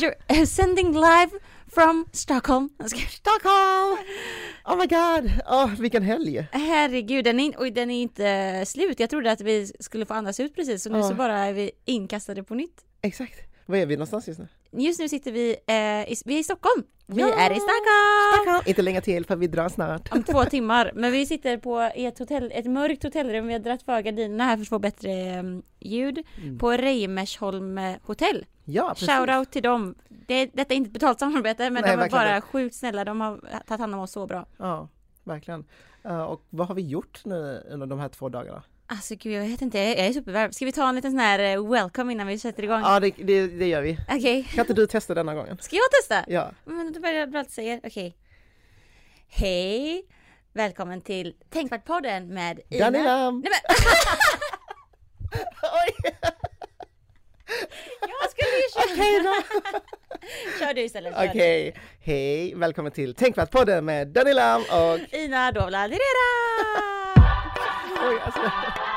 You're sending live from Stockholm. Stockholm! Oh my god! Oh, vilken helg! Herregud, den är, oj, den är inte slut. Jag trodde att vi skulle få andas ut precis, så nu Ja. så bara är vi inkastade på nytt. Exakt. Var är vi någonstans just nu? Just nu sitter vi, eh, i, vi är i Stockholm. Vi Ja. är i Stockholm! Stockholm! Inte länge till för vi drar snart. Om två timmar, men vi sitter på ett, hotell, ett mörkt hotellrum. Vi har dragit för gardinerna här för att få bättre eh, ljud. Mm. På Reimersholm eh, hotell. Ja, precis. Shoutout till dem. Det, detta är inte ett betalt samarbete men Nej, de verkligen bara inte. sjukt snälla. De har tagit hand om oss så bra. Ja, verkligen. Eh, och vad har vi gjort nu under de här två dagarna? Alltså gud jag vet inte, jag är supervärd. Ska vi ta en liten sån här eh, welcome innan vi sätter igång? Ja, det, det, det gör vi. Okej, Kan inte du testa denna gången? ska jag testa? Ja. Men då börjar jag alltid säga, okej. Hej! Välkommen till Tänkvärt-podden med Ina. Daniela! Nej men Oj! Okej då! Kör du istället. Okej, hej! Välkommen till Tänkvärt-podden med Daniela och... Ina Dovla Direra!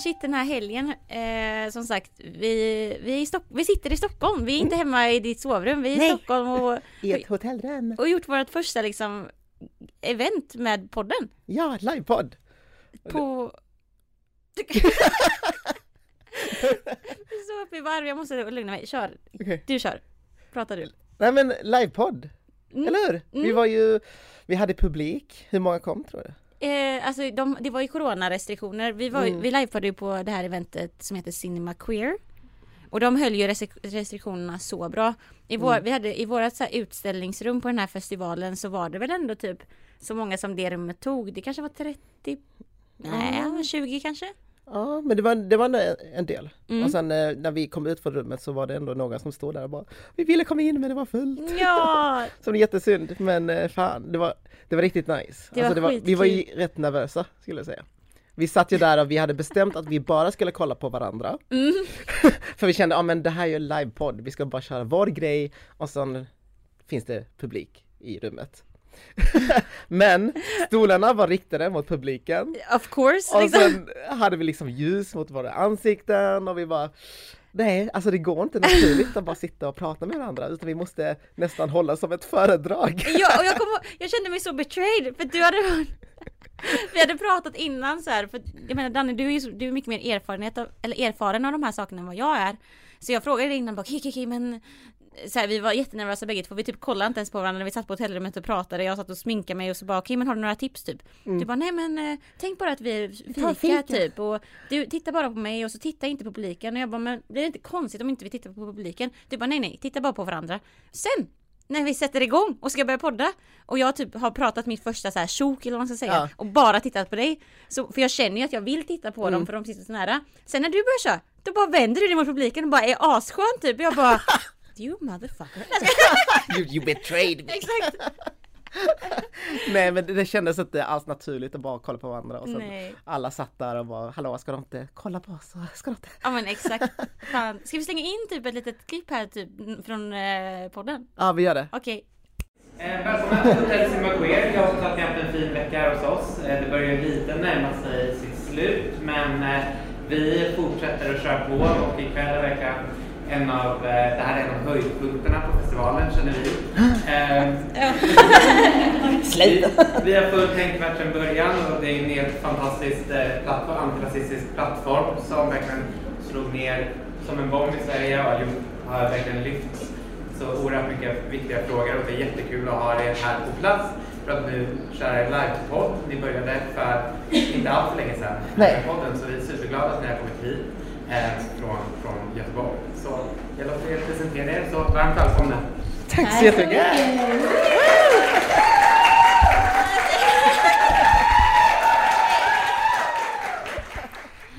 shit den här helgen, eh, som sagt, vi, vi, i vi sitter i Stockholm, vi är inte hemma i ditt sovrum, vi är i Nej. Stockholm och, I ett hotellrum. och gjort vårt första liksom event med podden. Ja, livepodd! På... Så uppe i varv, jag måste lugna mig. Kör, Okej. du kör. Pratar du. Nej men livepodd! Mm. Eller hur? Vi Mm. var ju... Vi hade publik. Hur många kom tror du? Eh, alltså de, det var ju coronarestriktioner. Vi, var, Mm. vi livepoddade ju på det här eventet som heter Cinema Queer. Och de höll ju restrik- restriktionerna så bra. I, vår, Mm. vi hade, I vårat så utställningsrum på den här festivalen så var det väl ändå typ så många som det rummet tog. Det kanske var 30, nej Mm. 20 kanske? Ja, men det var, det var en- del. Mm. Och sen eh, när vi kom ut från rummet så var det ändå några som stod där och bara Vi ville komma in men det var fullt. Ja! Så det är jättesynd men eh, fan det var, det var riktigt nice. Det var det var, vi var ju rätt nervösa skulle jag säga. Vi satt ju där och vi hade bestämt att vi bara skulle kolla på varandra. Mm. För vi kände, ja men det här är ju en livepodd, vi ska bara köra vår grej och sen finns det publik i rummet. men stolarna var riktade mot publiken Of course! och Liksom. sen hade vi liksom ljus mot våra ansikten och vi bara Nej, alltså det går inte naturligt att bara sitta och prata med varandra utan vi måste nästan hålla som ett föredrag. Ja, och jag, kom, jag kände mig så betrayed för du hade Vi hade pratat innan så här, för jag menar Danny du är ju du är mycket mer erfarenhet av, eller erfaren av de här sakerna än vad jag är. Så jag frågade dig innan bara okej okej men så här, vi var jättenervösa bägge två, vi typ kollade inte ens på varandra när vi satt på hotellrummet och pratade, jag satt och sminkade mig och så bara okej men har du några tips typ? Du bara nej men eh, tänk bara att vi är fika, fika. typ och du tittar bara på mig och så titta inte på publiken och jag bara men blir det inte konstigt om inte vi tittar på publiken? Du bara nej nej, titta bara på varandra. Sen när vi sätter igång och ska börja podda och jag typ har pratat mitt första så här tjok eller vad man ska säga Ja. och bara tittat på dig. Så, för jag känner ju att jag vill titta på Mm. dem för de sitter så nära. Sen när du börjar köra, då bara vänder du dig mot publiken och bara är asskön typ. Jag bara You motherfucker. You, you betrayed me! Exakt. Nej men det, kändes inte alls naturligt att bara kolla på varandra och sen Nej. alla satt där och bara hallå ska de inte kolla på oss? Ska de inte? Ja men exakt. Fan. Ska vi slänga in typ ett litet klipp här typ från eh, podden? Ja vi gör det. Okej. Eh, Välkomna till Hotell. Jag hoppas att ni har haft en fin vecka här hos oss. Eh, Det börjar ju lite närma sig sitt slut, men eh, vi fortsätter att köra på och ikväll verkligen en av, eh, det här är en av höjdpunkterna på festivalen känner vi. Eh, vi, vi har följt Tänkvärt sedan början och det är en helt fantastisk eh, plattform, antirasistisk plattform som verkligen slog ner som en bomb i Sverige och har, verkligen lyft så oerhört mycket viktiga frågor och det är jättekul att ha er här på plats för att nu köra en livepodd. Ni började för inte allt för länge sedan med podden så vi är superglada att ni har kommit hit eh, från, från Göteborg. Så jag låter er presentera er, så varmt välkomna. Tack så jättemycket!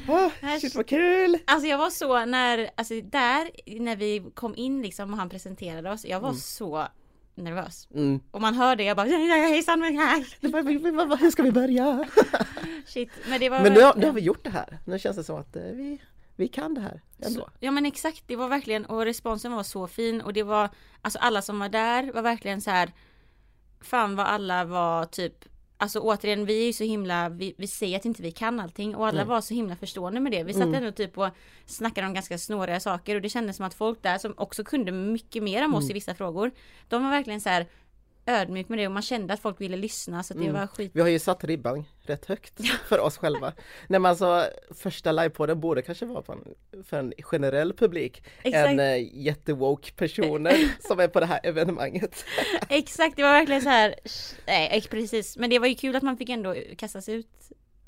Oh, shit vad kul! Alltså jag var så när, alltså där när vi kom in liksom och han presenterade oss, jag var så nervös. Mm. Och man hör det, jag bara hejsan Hur ska vi börja? Shit, men det var Men nu har, nu har vi gjort det här. Nu känns det som att eh, vi, vi kan det här ändå. Så, ja men exakt, det var verkligen och responsen var så fin och det var Alltså alla som var där var verkligen så här Fan vad alla var typ Alltså återigen vi är ju så himla, vi, vi säger att inte vi kan allting och alla Nej. var så himla förstående med det. Vi satt Mm. ändå typ och snackade om ganska snåriga saker och det kändes som att folk där som också kunde mycket mer om oss Mm. i vissa frågor. De var verkligen så här ödmjuk med det och man kände att folk ville lyssna så det Mm. var skit. Vi har ju satt ribban rätt högt för oss själva. Nej men alltså första livepodden borde kanske vara en, för en generell publik Exakt. än äh, jättewoke personer som är på det här evenemanget. Exakt, det var verkligen så här. Nej, precis. Men det var ju kul att man fick ändå kastas ut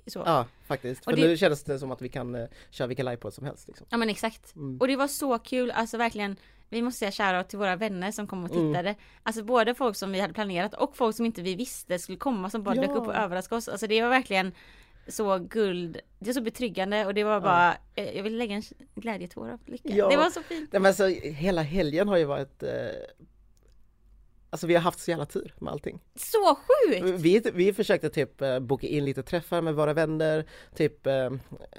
så. Ja, Ja faktiskt, för Och det- nu känns det som att vi kan uh, köra vilka livepodd som helst. Liksom. men exakt. Mm. Och det var så kul, alltså verkligen. Vi måste säga shoutout till våra vänner som kom och Mm. tittade. Alltså både folk som vi hade planerat och folk som inte vi visste skulle komma som bara Ja. dök upp och överraskade oss. Alltså det var verkligen så guld. Det var så betryggande och det var bara, eh, jag vill lägga en glädjetår av lycka. Ja. Det var så fint. Nej, men alltså, hela helgen har ju varit uh, Alltså vi har haft så jävla tur med allting. Så sjukt! Vi, vi försökte typ eh, boka in lite träffar med våra vänner, typ eh,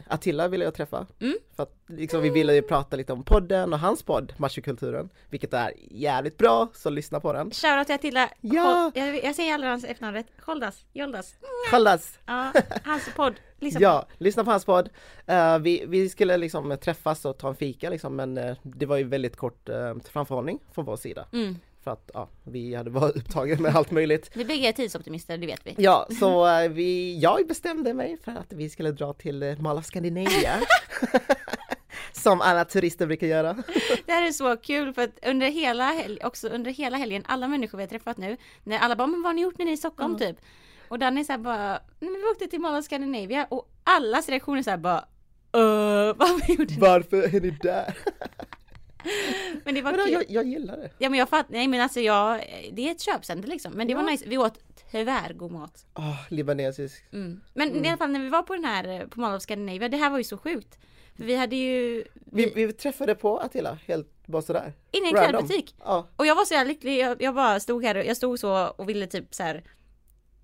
Attila ville jag träffa. Mm. För att liksom, vi ville ju prata lite om podden och hans podd, Machokulturen, vilket är jävligt bra, så lyssna på den. Shoutout till Attila. Ja. Hol- Jag, jag säger aldrig hans efternamn rätt. Holdas. Joldas. Kallas! Ja, hans podd. Lyssna på Ja, lyssna på hans podd. Eh, vi, vi skulle liksom träffas och ta en fika liksom, men eh, det var ju väldigt kort uh, framförhållning från vår sida. Mm. För att ja, vi hade varit upptagna med allt möjligt. Vi bägge är tidsoptimister, det vet vi. Ja, så eh, vi, jag bestämde mig för att vi skulle dra till uh, Mall of Scandinavia. Som alla turister brukar göra. Det här är så kul för att under hela helg, också under hela helgen, alla människor vi har träffat nu, när alla bara, men vad har ni gjort när ni är i Stockholm typ? Och Danny såhär bara, nej men vi åkte till Mall of Scandinavia och allas reaktioner såhär bara, uh, vad har vi gjort? Varför är ni där? Men det var Men kul. jag, jag gillar det. Ja men jag fattar, nej men alltså jag, det är ett köpcenter liksom. Men det var Ja. nice, vi åt tvärgod mat. Oh, libanesisk. Mm. Men i alla fall när vi var på den här, eh, på Mall of Scandinavia, det här var ju så sjukt. För vi hade ju, Vi, vi, vi träffade på Attila, helt bara sådär. inne i en klädbutik. Ja, Och jag var så jävla lycklig, jag, jag bara stod här och jag stod så och ville typ så här.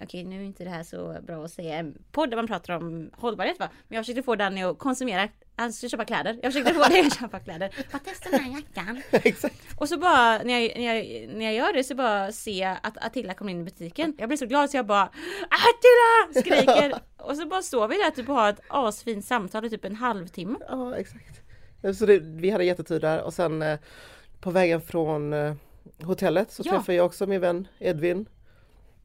Okej nu är inte det här så bra att säga en podd där man pratar om hållbarhet va? Men jag försökte få Danny att konsumera, han skulle köpa kläder. Jag försökte få dig att köpa kläder. Bara testa den här jackan. exakt. Och så bara när jag, när jag, när jag gör det så bara ser jag att Attila kommer in i butiken. Jag blir så glad så jag bara Attila! Skriker. Och så bara står vi där typ och har ett asfint samtal i typ en halvtimme. Ja, exakt. Så det, vi hade jättetur där och sen eh, på vägen från eh, hotellet så Ja. träffade jag också min vän Edvin.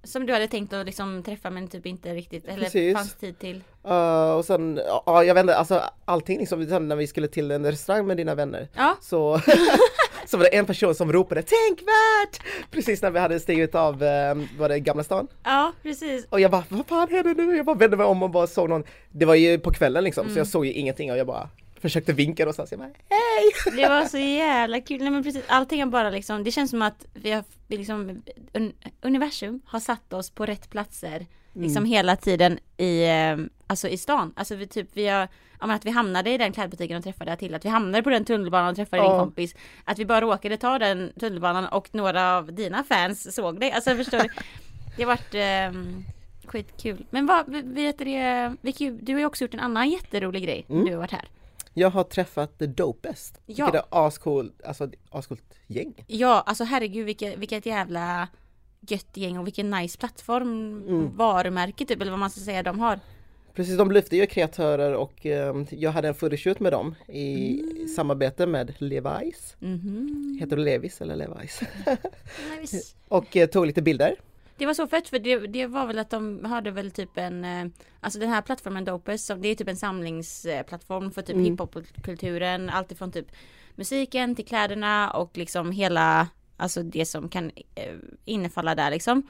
Som du hade tänkt att liksom träffa men typ inte riktigt, eller Precis. fanns tid till. Uh, och sen, ja jag vet inte, alltså allting liksom, när vi skulle till en restaurang med dina vänner Ja, så, så var det en person som ropade tänkvärt! Precis när vi hade stigit av, eh, var det Gamla stan? ja precis. Och jag bara, vad fan händer nu? Jag bara vände mig om och bara såg någon, det var ju på kvällen liksom Mm. så jag såg ju ingenting och jag bara försökte vinka någonstans, jag bara hej! Det var så jävla kul. Nej men precis, allting är bara liksom, det känns som att vi har liksom, un, universum har satt oss på rätt platser liksom hela tiden i, eh, alltså i stan. Alltså vi typ, vi har, ja men att vi hamnade i den klädbutiken och träffade till att vi hamnade på den tunnelbanan och träffade din Ja. kompis. Att vi bara råkade ta den tunnelbanan och några av dina fans såg dig. Alltså förstår du? Det har varit eh, skitkul. Men vad, vet du du har ju också gjort en annan jätterolig grej Mm. du har varit här. Jag har träffat The Dopest, Ja. vilket är ascool, alltså ascoolt gäng. Ja, alltså herregud vilket, vilket jävla gött gäng och vilken nice plattform, Mm. varumärke typ eller vad man ska säga de har. Precis, de lyfte ju kreatörer och eh, jag hade en photoshoot med dem i Mm. samarbete med Levi's. Mhm. Heter det Levis eller Levi's? Nice. och eh, tog lite bilder. Det var så fett för det, det var väl att de hade väl typ en, eh, alltså den här plattformen som- det är typ en samlingsplattform för typ Mm. hiphopkulturen, alltifrån typ musiken till kläderna och liksom hela, alltså det som kan eh, innefalla där liksom.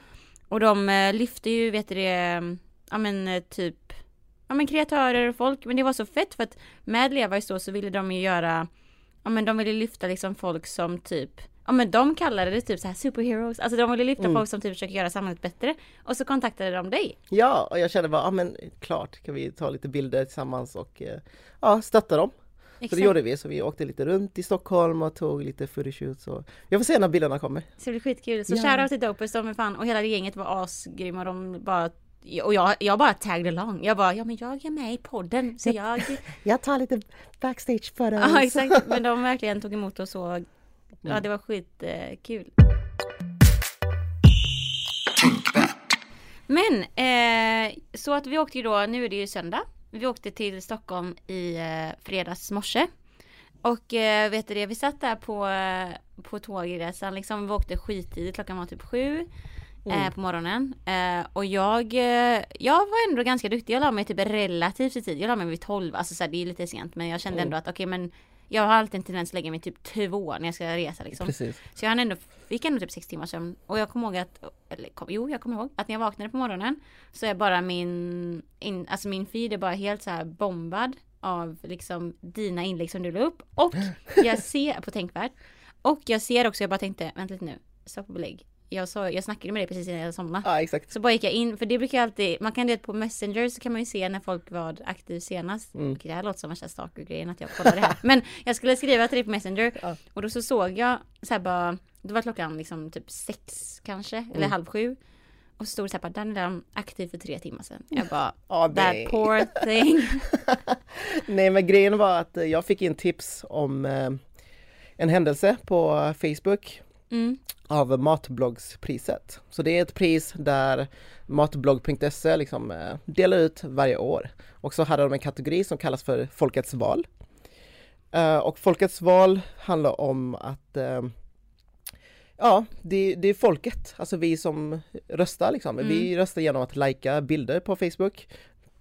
Och de eh, lyfte ju, vet du det, ja men typ, ja men kreatörer och folk, men det var så fett för att med Levi's då så ville de ju göra, ja men de ville lyfta liksom folk som typ Ja men de kallade det typ så här superheroes, alltså de ville lyfta Mm. folk som typ försöker göra samhället bättre och så kontaktade de dig. Ja, och jag kände bara, ja men klart kan vi ta lite bilder tillsammans och eh, ja, stötta dem. Så det gjorde vi, så vi åkte lite runt i Stockholm och tog lite photoshoots och jag får se när bilderna kommer. Så det blir skitkul. Så Ja. shoutout till Dopest, de är fan, och hela det gänget var asgrymma, de bara och jag, jag bara tagged along. Jag bara, ja men jag är med i podden så jag... Jag tar lite backstage för dig. ja exakt, men de verkligen tog emot oss så... Ja det var skitkul. Men eh, så att vi åkte ju då, nu är det ju söndag. Vi åkte till Stockholm i eh, fredags morse. Och eh, vet du det, vi satt där på, eh, på tågresan liksom, vi åkte skittidigt, klockan var typ sju. Eh, på morgonen. Eh, och jag, eh, jag var ändå ganska duktig, jag la mig typ relativt i tid. Jag la mig vid tolv, alltså så här, det är lite sent men jag kände Mm. ändå att okej men jag har alltid en tendens att lägga mig typ två när jag ska resa liksom. Precis. Så jag hann ändå, fick ändå typ sex timmar sömn. Och jag kommer ihåg att, eller kom, jo jag kommer ihåg att när jag vaknade på morgonen så är bara min, in, alltså min feed är bara helt så här bombad av liksom dina inlägg som du la upp. Och jag ser på Tänkvärd. Och jag ser också, jag bara tänkte, vänta lite nu, stopp och belägg. Jag, sa, jag snackade med dig precis innan jag somnade. Ja exakt. Så bara gick jag in, för det brukar jag alltid, man kan det på Messenger så kan man ju se när folk var aktiv senast. Mm. Okej, det här låter som värsta stalker-grejen att jag kollar det här. Men jag skulle skriva till dig på Messenger Ja. och då så såg jag så här bara, då var klockan liksom typ sex kanske, eller Mm. halv sju. Och så stod det så här bara, Daniela aktiv för tre timmar sedan. Jag bara, Ja, that nej. poor thing. Nej men grejen var att jag fick in tips om eh, en händelse på Facebook Mm. av Matbloggspriset. Så det är ett pris där matblogg.se liksom eh, delar ut varje år. Och så hade de en kategori som kallas för Folkets val. Eh, och Folkets val handlar om att eh, Ja, det, det är folket, alltså vi som röstar liksom. Mm. Vi röstar genom att lajka bilder på Facebook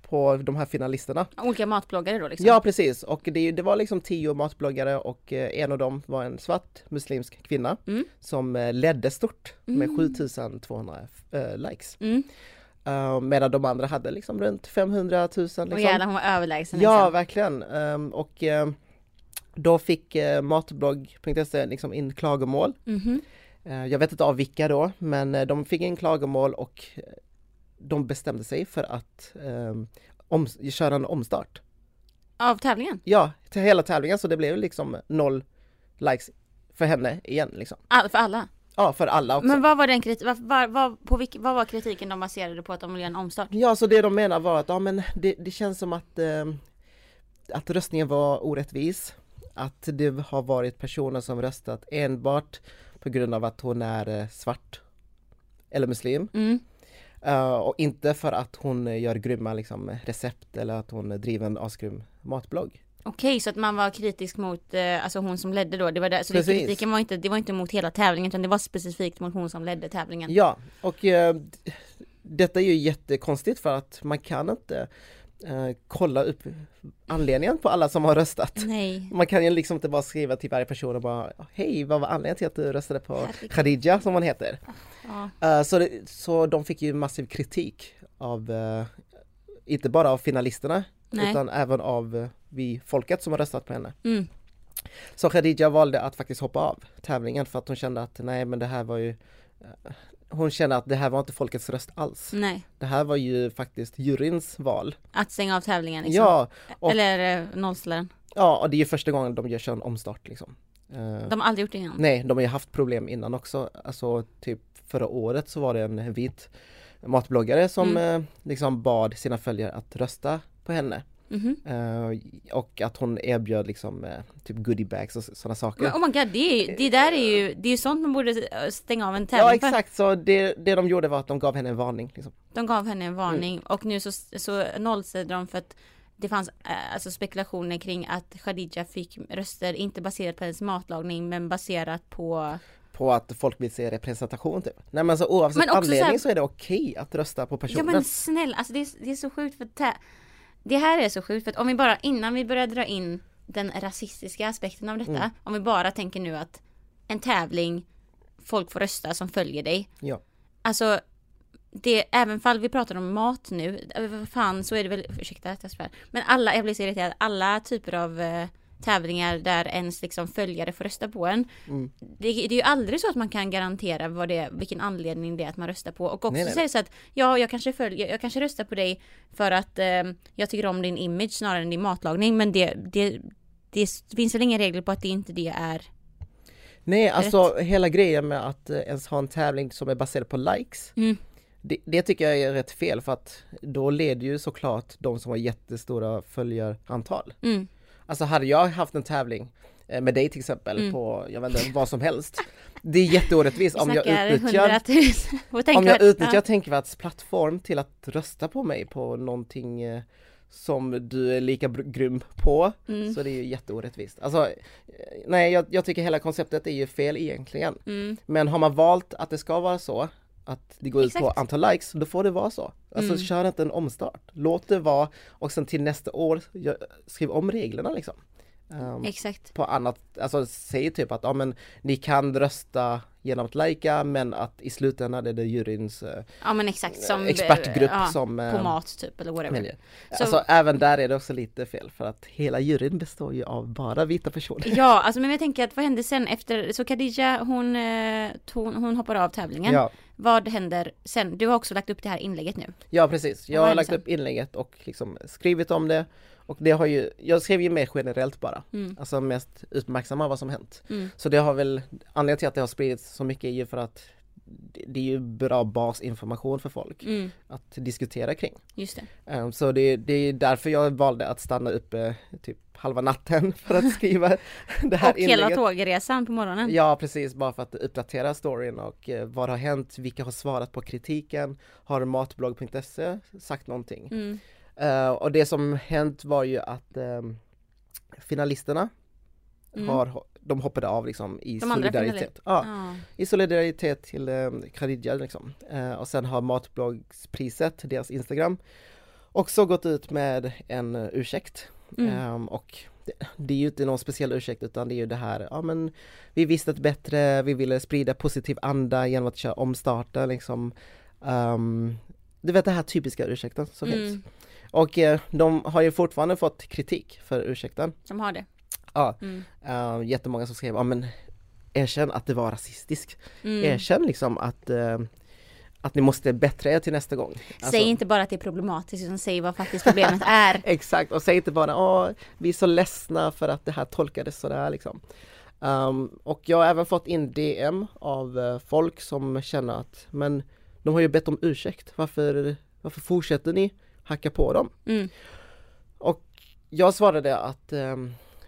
på de här finalisterna. Olika matbloggare då liksom. Ja precis, och det, det var liksom tio matbloggare och eh, en av dem var en svart muslimsk kvinna Mm. som eh, ledde stort med Mm. 7200 eh, likes. Mm. Uh, medan de andra hade liksom runt 500 000 liksom. Och jävlar hon var överlägsen Ja liksom. verkligen, Ehm, och eh, då fick uh, matblogg.se liksom in klagomål. Mhm. Eh, jag vet inte av vilka då, men de fick in klagomål och de bestämde sig för att ehm, om, köra en omstart. Av tävlingen? Ja, till hela tävlingen så det blev liksom noll likes för henne igen liksom. All, för alla? Ja, för alla också. Men vad var den kritik, vad, vad, vad, på vilk, vad var kritiken de baserade på att de ville göra en omstart? Ja, så det de menar var att ja, men det, det känns som att, eh, att röstningen var orättvis. Att det har varit personer som röstat enbart på grund av att hon är eh, svart eller muslim. Mm. Eh, och inte för att hon gör grymma liksom, recept eller att hon driver en asgrym matblogg. Okej, så att man var kritisk mot, eh, alltså hon som ledde då, det var där, så det, Precis. kritiken var inte, det var inte mot hela tävlingen utan det var specifikt mot hon som ledde tävlingen. Ja, och eh, detta är ju jättekonstigt för att man kan inte eh, kolla upp anledningen på alla som har röstat. Nej. Man kan ju liksom inte bara skriva till varje person och bara Hej, vad var anledningen till att du röstade på Herregud. Khadija som hon heter? Ja. Eh, så, det, så de fick ju massiv kritik av eh, inte bara av finalisterna Nej. utan även av eh, vi folket som har röstat på henne. Mm. Så Khadija valde att faktiskt hoppa av tävlingen för att hon kände att nej men det här var ju eh, Hon kände att det här var inte folkets röst alls. Nej. Det här var ju faktiskt juryns val. Att stänga av tävlingen liksom. Ja, och- Eller eh, nollställa den. ja, och det är ju första gången de gör en omstart liksom. Eh, De har aldrig gjort det innan. Nej, de har ju haft problem innan också. Alltså typ förra året så var det en vit matbloggare som Mm. eh, liksom bad sina följare att rösta på henne. Mhm. Eh, och att hon erbjöd liksom eh, typ goodiebags och sådana saker. Men oh my god, det, är, ju- det där är ju, det är ju sånt man borde eh, stänga av en Ja tävling för. exakt, så det, det de gjorde var att de gav henne en varning. Liksom. De gav henne en varning Mm. och nu så, så nollställde de för att det fanns eh, alltså spekulationer kring att Khadija fick röster inte baserat på hennes matlagning men baserat på På att folk vill se representation typ. Nej men så oavsett Men anledning så här- så är det okej att rösta på Ja personen. men snälla, alltså det är, det är så sjukt för Det här är så sjukt för att om vi bara innan vi börjar dra in den rasistiska aspekten av detta, Mm. om vi bara tänker nu att en tävling, folk får rösta som följer dig. Ja. Alltså det, även fall vi pratar om mat nu, eh, vad fan så är det väl, ursäkta att jag svär, men alla, jag blir så irriterad, alla typer av eh, tävlingar där ens liksom följare får rösta på en. Mm. Det, det är ju aldrig så att man kan garantera vad det, vilken anledning det är att man röstar på. Och också Nej, nej, det så att, ja jag kanske följer, jag kanske röstar på dig för att eh, jag tycker om din image snarare än din matlagning, men det, det, det finns väl inga regler på att det inte det är Nej alltså hela grejen med att eh, ens ha en tävling som är baserad på likes Mm. det, det tycker jag är rätt fel för att då leder ju såklart de som har jättestora följarantal. Mm. Alltså hade jag haft en tävling eh, med dig till exempel Mm. på, jag vet inte, vad som helst. Det är jätteorättvist Vi om jag utnyttjar 100 000. Och tänk om jag utnyttjar ja. Tänkvärds plattform till att rösta på mig på någonting eh, som du är lika grym på, Mm. så det är ju jätteorättvist. Alltså, eh, nej jag, jag tycker hela konceptet är ju fel egentligen. Mm. Men har man valt att det ska vara så, att det går ut på antal likes, då får det vara så. Alltså Mm. kör inte en omstart. Låt det vara och sen till nästa år, skriv om reglerna liksom. Ehm, Exakt. på annat, alltså säg typ att ja men ni kan rösta genom att lajka men att i slutändan är det juryns eh, Ja men exakt som expertgrupp ja, som på eh, mat typ eller whatever. väljer. Så- Alltså även där är det också lite fel för att hela juryn består ju av bara vita personer. Ja, alltså men jag tänker att vad hände sen efter, så Khadija hon, eh, hon, hon hoppar av tävlingen. Ja, Vad händer sen? Du har också lagt upp det här inlägget nu. ja precis. Jag har händer lagt sen? upp inlägget och liksom skrivit om det och det har ju, jag skrev ju mer generellt bara. Mm. Alltså mest uppmärksamma vad som hänt. Mm. Så det har väl, anledningen till att det har spridits så mycket är ju för att det är ju bra basinformation för folk Mm, att diskutera kring. just det. Um, Så det, det är därför jag valde att stanna uppe typ halva natten för att skriva det här Och hela inlägget. tågresan på morgonen. Ja precis, bara för att uppdatera storyn och eh, vad har hänt, vilka har svarat på kritiken, har matblogg.se sagt någonting? Mm. Eh, och det som hänt var ju att ehm, finalisterna Mm. har, de hoppade av liksom i De solidaritet. Ja, Ja. i solidaritet till eh, Khadija liksom. Eh, och sen har Matbloggspriset, deras Instagram, också gått ut med en uh, ursäkt. Mm. Ehm, och det, det är ju inte någon speciell ursäkt utan det är ju det här, ja men vi visste ett bättre, vi ville sprida positiv anda genom att köra omstarta liksom. Ehm, du vet den här typiska ursäkten som Mm. finns. Och eh, de har ju fortfarande fått kritik för ursäkten. Som har det. Ja, Mm. uh, jättemånga som skrev, ja men erkänn att det var rasistiskt. Mm. Erkänn liksom att, eh, att ni måste bättra er till nästa gång. Alltså, Säg inte bara att det är problematiskt utan säg vad faktiskt problemet är. Exakt, och säg inte bara åh, vi är så ledsna för att det här tolkades sådär liksom. Um, och jag har även fått in DM av eh, folk som känner att, men de har ju bett om ursäkt, varför, varför fortsätter ni hacka på dem? Mm. Och jag svarade att um,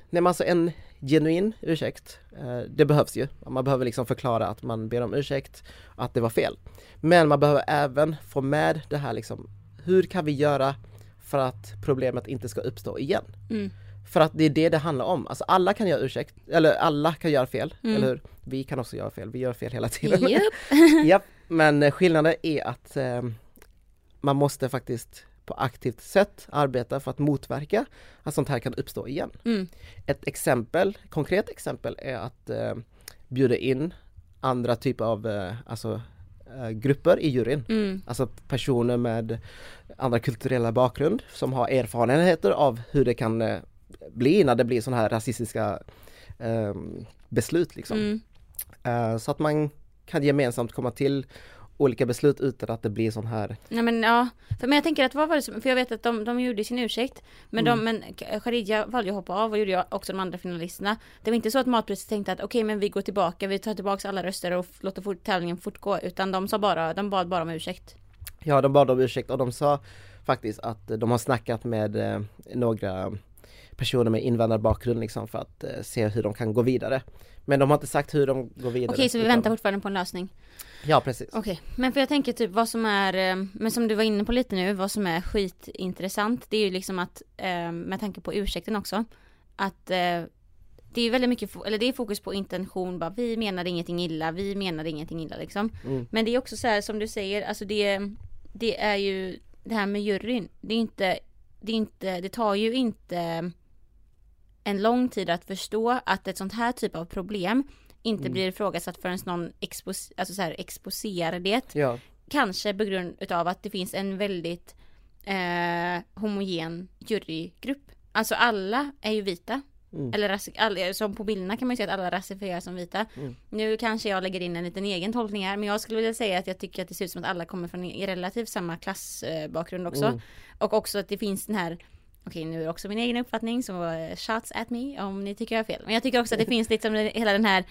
nej men alltså en genuin ursäkt, eh, det behövs ju. Man behöver liksom förklara att man ber om ursäkt, att det var fel. Men man behöver även få med det här liksom, hur kan vi göra för att problemet inte ska uppstå igen? Mm. För att det är det det handlar om. Alltså alla kan göra ursäkt, eller alla kan göra fel, Mm. eller hur? Vi kan också göra fel, vi gör fel hela tiden. Japp. Japp, men eh, skillnaden är att eh, man måste faktiskt på aktivt sätt arbeta för att motverka att sånt här kan uppstå igen. Mm. Ett exempel, konkret exempel är att eh, bjuda in andra typer av eh, alltså, eh, grupper i juryn. Mm. Alltså personer med andra kulturella bakgrund som har erfarenheter av hur det kan eh, bli när det blir sådana här rasistiska eh, beslut liksom. Mm. Eh, så att man kan gemensamt komma till olika beslut utan att det blir sån här Nej men ja, för men jag tänker att vad var det som, för jag vet att de, de gjorde sin ursäkt. Men Mm. de, men Khadija valde ju att hoppa av och gjorde jag också de andra finalisterna. Det var inte så att Matpriset tänkte att okej men vi går tillbaka, vi tar tillbaka alla röster och låter fort, tävlingen fortgå. Utan de sa bara, de bad bara om ursäkt. Ja, de bad om ursäkt och de sa faktiskt att de har snackat med eh, några personer med invandrarbakgrund liksom för att eh, se hur de kan gå vidare. Men de har inte sagt hur de går vidare. Okej så vi utan- väntar fortfarande på en lösning Ja, precis. Okej, men för jag tänker typ vad som är, eh, men som du var inne på lite nu, vad som är skitintressant Det är ju liksom att, eh, med tanke på ursäkten också Att det är väldigt mycket, eller det är fokus på intention bara, vi menade ingenting illa, vi menade ingenting illa liksom Mm. Men det är också så här som du säger, alltså det, det är ju det här med juryn. Det är inte, det är inte, det tar ju inte en lång tid att förstå att ett sånt här typ av problem inte Mm. blir ifrågasatt förrän någon expos, alltså så här, exposerar det. Ja, Kanske på grund utav att det finns en väldigt eh, homogen jurygrupp. Alltså alla är ju vita. Mm. Eller alla, som på bilderna kan man ju säga att alla rasifieras som vita. Mm. Nu kanske jag lägger in en liten egen tolkning här men jag skulle vilja säga att jag tycker att det ser ut som att alla kommer från relativt samma klassbakgrund också. Mm. Och också att det finns den här Okej nu är det också min egen uppfattning så eh, shots at me om ni tycker jag har fel. Men jag tycker också att det finns liksom hela den här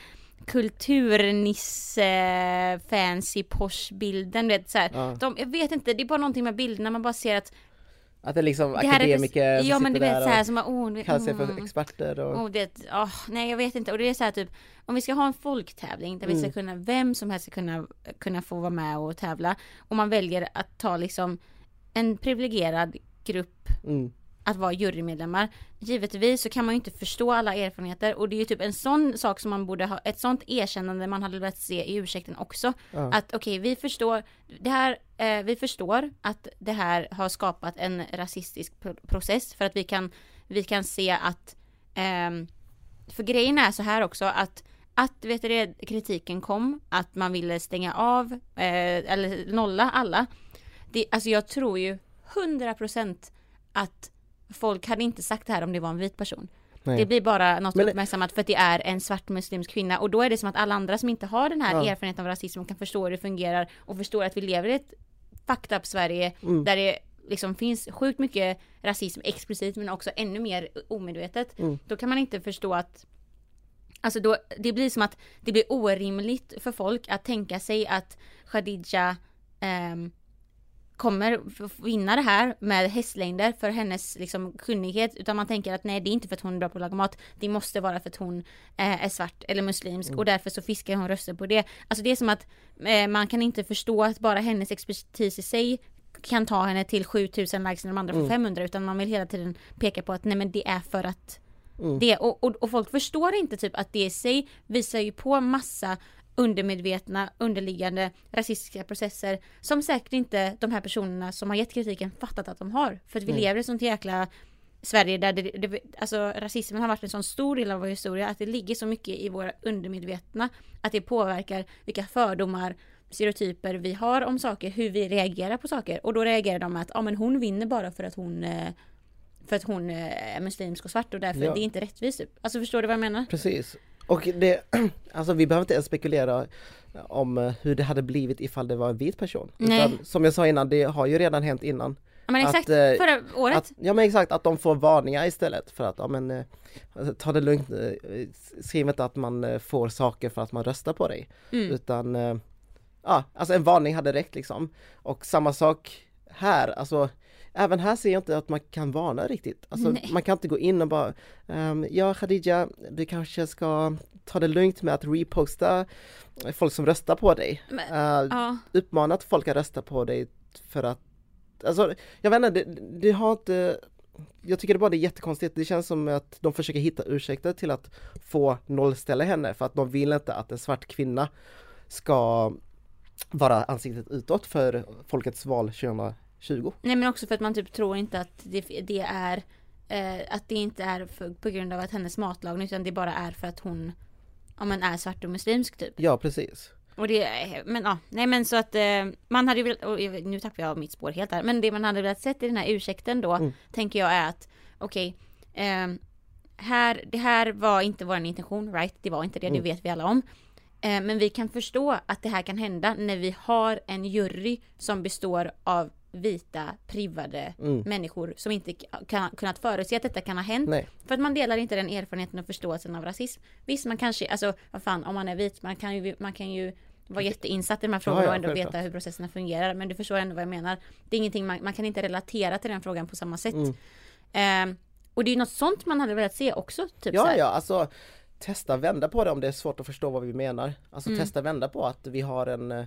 kulturnisse fancy posh bilden vet så här. Ja. De, jag vet inte, det är bara någonting med bilderna man bara ser att Att det är liksom det här är akademiker som Ja men du vet där så här och som oh, kallar sig för mm. experter och... Och det, åh, nej jag vet inte och det är så här typ om vi ska ha en folktävling där vi Mm. ska kunna, vem som helst ska kunna, kunna få vara med och tävla och man väljer att ta liksom en privilegierad grupp Mm. Att vara jurymedlemmar. Givetvis så kan man ju inte förstå alla erfarenheter och det är ju typ en sån sak som man borde ha, ett sånt erkännande man hade velat se i ursäkten också. Ja. Att okej, vi förstår det här, eh, vi förstår att det här har skapat en rasistisk pro- process för att vi kan, vi kan se att, ehm, för grejen är så här också att att vet du kritiken kom, att man ville stänga av eh, eller nolla alla. Det, alltså jag tror ju 100% att folk hade inte sagt det här om det var en vit person. Nej. Det blir bara något Men- uppmärksammat för att det är en svart muslimsk kvinna och då är det som att alla andra som inte har den här Ja. erfarenheten av rasism kan förstå hur det fungerar och förstår att vi lever i ett fucked up Sverige Mm. där det liksom finns sjukt mycket rasism explicit men också ännu mer omedvetet. Mm. Då kan man inte förstå att Alltså då, det blir som att det blir orimligt för folk att tänka sig att Khadija ehm, kommer vinna det här med hästlängder för hennes liksom kunnighet. Utan man tänker att nej det är inte för att hon är bra på att laga mat. Det måste vara för att hon eh, är svart eller muslimsk och därför så fiskar hon röster på det. Alltså det är som att eh, man kan inte förstå att bara hennes expertis i sig kan ta henne till 7000 likes när de andra får 500 utan man vill hela tiden peka på att nej men det är för att Mm. det. Och, och, och folk förstår inte typ att det i sig visar ju på massa undermedvetna, underliggande rasistiska processer som säkert inte de här personerna som har gett kritiken fattat att de har. För att vi Mm. lever i ett sånt jäkla Sverige där det, det, alltså rasismen har varit en sån stor del av vår historia att det ligger så mycket i våra undermedvetna att det påverkar vilka fördomar stereotyper vi har om saker, hur vi reagerar på saker och då reagerar de att ja men hon vinner bara för att hon eh, för att hon eh, är muslimsk och svart och därför Ja. det är inte rättvist typ. Alltså förstår du vad jag menar? Precis. Och det, alltså vi behöver inte ens spekulera om eh, hur det hade blivit ifall det var en vit person. Nej. Utan, som jag sa innan, det har ju redan hänt innan. Ja men exakt, Att, eh, förra året. Att, ja men exakt, att de får varningar istället för att, ja men eh, ta det lugnt, skriv inte att man får saker för att man röstar på dig. Mm. Utan, ja alltså en varning hade räckt liksom. Och samma sak här, alltså Även här ser jag inte att man kan varna riktigt. Alltså, Nej. man kan inte gå in och bara ehm, Ja Khadija, du kanske ska ta det lugnt med att reposta folk som röstar på dig. Men- Eh, Ja, uppmanat folk att rösta på dig för att Alltså jag vet inte, det, det har inte Jag tycker det bara det är jättekonstigt, det känns som att de försöker hitta ursäkter till att få nollställa henne för att de vill inte att en svart kvinna ska vara ansiktet utåt för Folkets val 2020. nej men också för att man typ tror inte att det, det är eh, att det inte är för, på grund av att hennes matlagning utan det bara är för att hon ja men är svart och muslimsk typ. Ja precis. Och det, men ja, nej men så att eh, man hade ju velat, och nu tappar jag mitt spår helt här, men det man hade velat sett i den här ursäkten då, Mm. tänker jag är att, okej, ehm, här, det här var inte vår intention, right? Det var inte det, det Mm. vet vi alla om. Eh, men vi kan förstå att det här kan hända när vi har en jury som består av vita, privade Mm. människor som inte kan, kunnat förutse att detta kan ha hänt. Nej. För att man delar inte den erfarenheten och förståelsen av rasism. Visst, man kanske, alltså vad fan, om man är vit, man kan ju, man kan ju vara jätteinsatt i de här frågorna ja, och ändå veta hur processerna fungerar. Men du förstår ändå vad jag menar. Det är ingenting, man, man kan inte relatera till den frågan på samma sätt. Mm. Ehm, och det är ju något sånt man hade velat se också. Typ Ja ja, alltså testa vända på det om det är svårt att förstå vad vi menar. Alltså Mm. testa vända på att vi har en eh,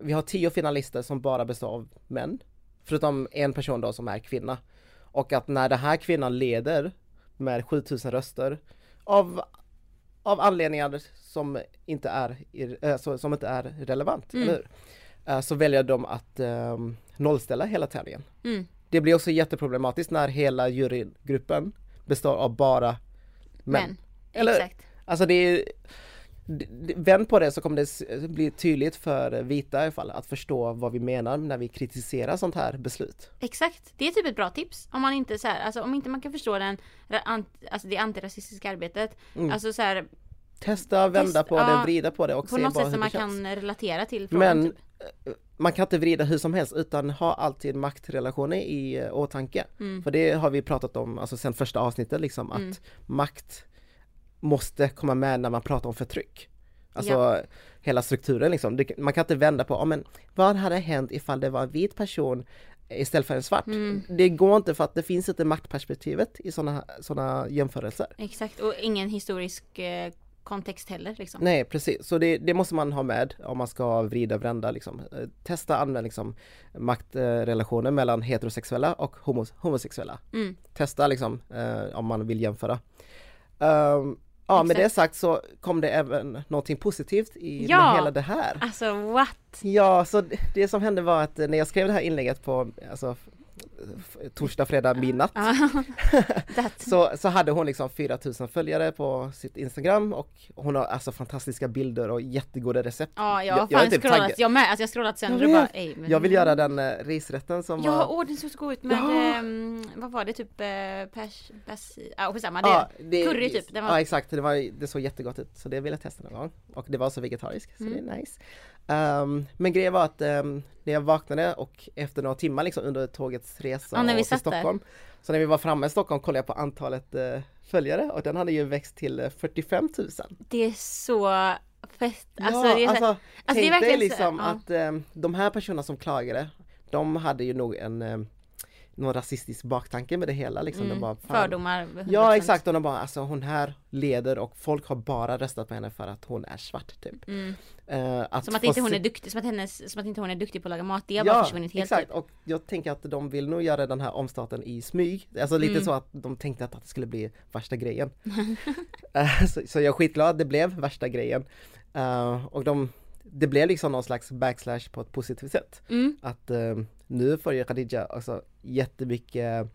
Vi har tio finalister som bara består av män. Förutom en person då som är kvinna. Och att när den här kvinnan leder med 7000 röster av av anledningar som inte är, så- som inte är relevant, Mm. eller hur? Eh, Så väljer de att um, nollställa hela tävlingen. Mm. Det blir också jätteproblematiskt när hela jurygruppen består av bara män. Men, Eller- exakt. Alltså det är Vänd på det så kommer det bli tydligt för vita i alla fall att förstå vad vi menar när vi kritiserar sånt här beslut. Exakt, det är typ ett bra tips. Om man inte så här, alltså om inte man kan förstå den, alltså det antirasistiska arbetet. Mm. Alltså så här, Testa, vända Testa, på det, vrida på det och på se något bara sätt som man känns. kan relatera till frågan Men typ. eh, man kan inte vrida hur som helst utan ha alltid maktrelationer i eh, åtanke. Mm. För det har vi pratat om alltså sen första avsnittet liksom att Mm. makt måste komma med när man pratar om förtryck. Alltså Ja. hela strukturen liksom. Man kan inte vända på, ja, men vad hade hänt ifall det var en vit person istället för en svart? Mm. Det går inte för att det finns inte maktperspektivet i sådana såna jämförelser. Exakt, och ingen historisk eh, kontext heller liksom. Nej precis, så det, det måste man ha med om man ska vrida och vända liksom. Eh, Testa använda liksom maktrelationer mellan heterosexuella och homos homosexuella. Mm. Testa liksom eh, om man vill jämföra. Ehm, ja med det sagt så kom det även någonting positivt i Ja. hela det här. Alltså what? Ja, så det, som hände var att när jag skrev det här inlägget på alltså, torsdag, fredag, midnatt. Så, så hade hon liksom 4000 följare på sitt Instagram och hon har alltså fantastiska bilder och jättegoda recept. Ja, jag har Jag- jag fan typ scrollat, jag med, alltså jag har scrollat sen Jag och bara, ej, men... Jag vill göra den eh, risrätten som Ja, var... åh den såg så god. Ut med, Ja. ehm, vad var det, typ eh, pers, pers, ja skitsamma, det, Ja, det, curry typ, var- Ja exakt, det, var, det såg jättegott ut. Så det ville jag testa någon gång. Och det var så vegetariskt så Mm. det är nice. Ehm, men grejen var att ehm, när jag vaknade och efter några timmar liksom under tågets resa vi till. Stockholm. Så när vi var framme i Stockholm kollade jag på antalet eh, följare och den hade ju växt till eh, 45 000. det är så fett, alltså ja, det är så, alltså, alltså, det är tänk dig verkligen så- liksom ja. att eh, de här personerna som klagade, de hade ju nog en någon rasistisk baktanke med det hela liksom. mm, De bara, fan, fördomar 100%. Ja exakt och de bara alltså hon här leder och folk har bara röstat på henne för att hon är svart typ. Mm. Eh, Som att inte hon se- är duktig, som att, hennes, som att inte hon är duktig på att laga mat, det har bara försvunnit helt exakt typ. och jag tänker att de vill nog göra den här omstarten i smyg. Alltså lite Mm. så att de tänkte att, att det skulle bli värsta grejen. Eh, så, så jag är skitglad att det blev värsta grejen. Eh, och de, det blev liksom någon slags backslash på ett positivt sätt. Mm. Att eh, nu får ju Khadija alltså jättemycket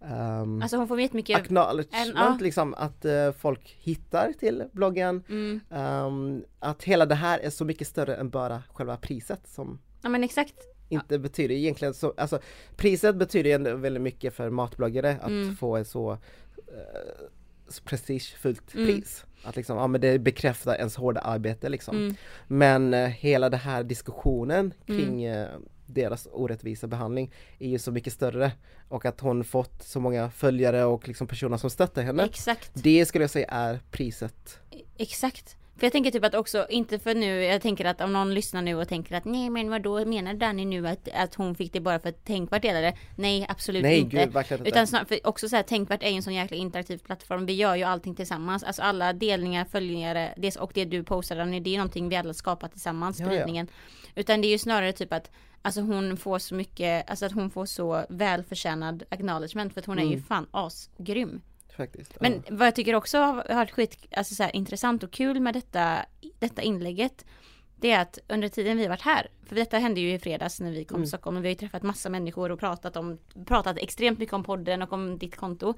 um, Alltså hon får jättemycket, acknowledgement en- liksom att eh, folk hittar till bloggen. mm, Ehm, att hela det här är så mycket större än bara själva priset som ja men exakt, inte betyder egentligen så, alltså priset betyder ju ändå väldigt mycket för matbloggare att Mm. få ett så så prestigefullt Mm. pris. Att liksom, ja men det bekräftar ens hårda arbete liksom. mm, Men eh, hela den här diskussionen Mm. kring eh, deras orättvisa behandling är ju så mycket större. Och att hon fått så många följare och liksom personer som stöttar henne. exakt. Det skulle jag säga är priset. Exakt. För jag tänker typ att också, inte för nu, jag tänker att om någon lyssnar nu och tänker att nej men vad då menar Danny nu att, att hon fick det bara för att Tänkvärt delade? Nej absolut Nej inte. gud, inte. Utan snart, för också så här, Tänkvärt är ju en sån jäkla interaktiv plattform. Vi gör ju allting tillsammans. Alltså alla delningar, följare, det, och det du postar Danny, det är någonting vi alla skapar tillsammans, Ja, ja. spridningen. Utan det är ju snarare typ att Alltså hon får så mycket, alltså att hon får så välförtjänad acknowledgement för att hon är ju Mm. fan asgrym. Faktiskt. Men ja. vad jag tycker också har varit skit, alltså så här, intressant och kul med detta, detta inlägget det är att under tiden vi varit här, för detta hände ju i fredags när vi kom Mm. till Stockholm och vi har ju träffat massa människor och pratat om, pratat extremt mycket om podden och om ditt konto.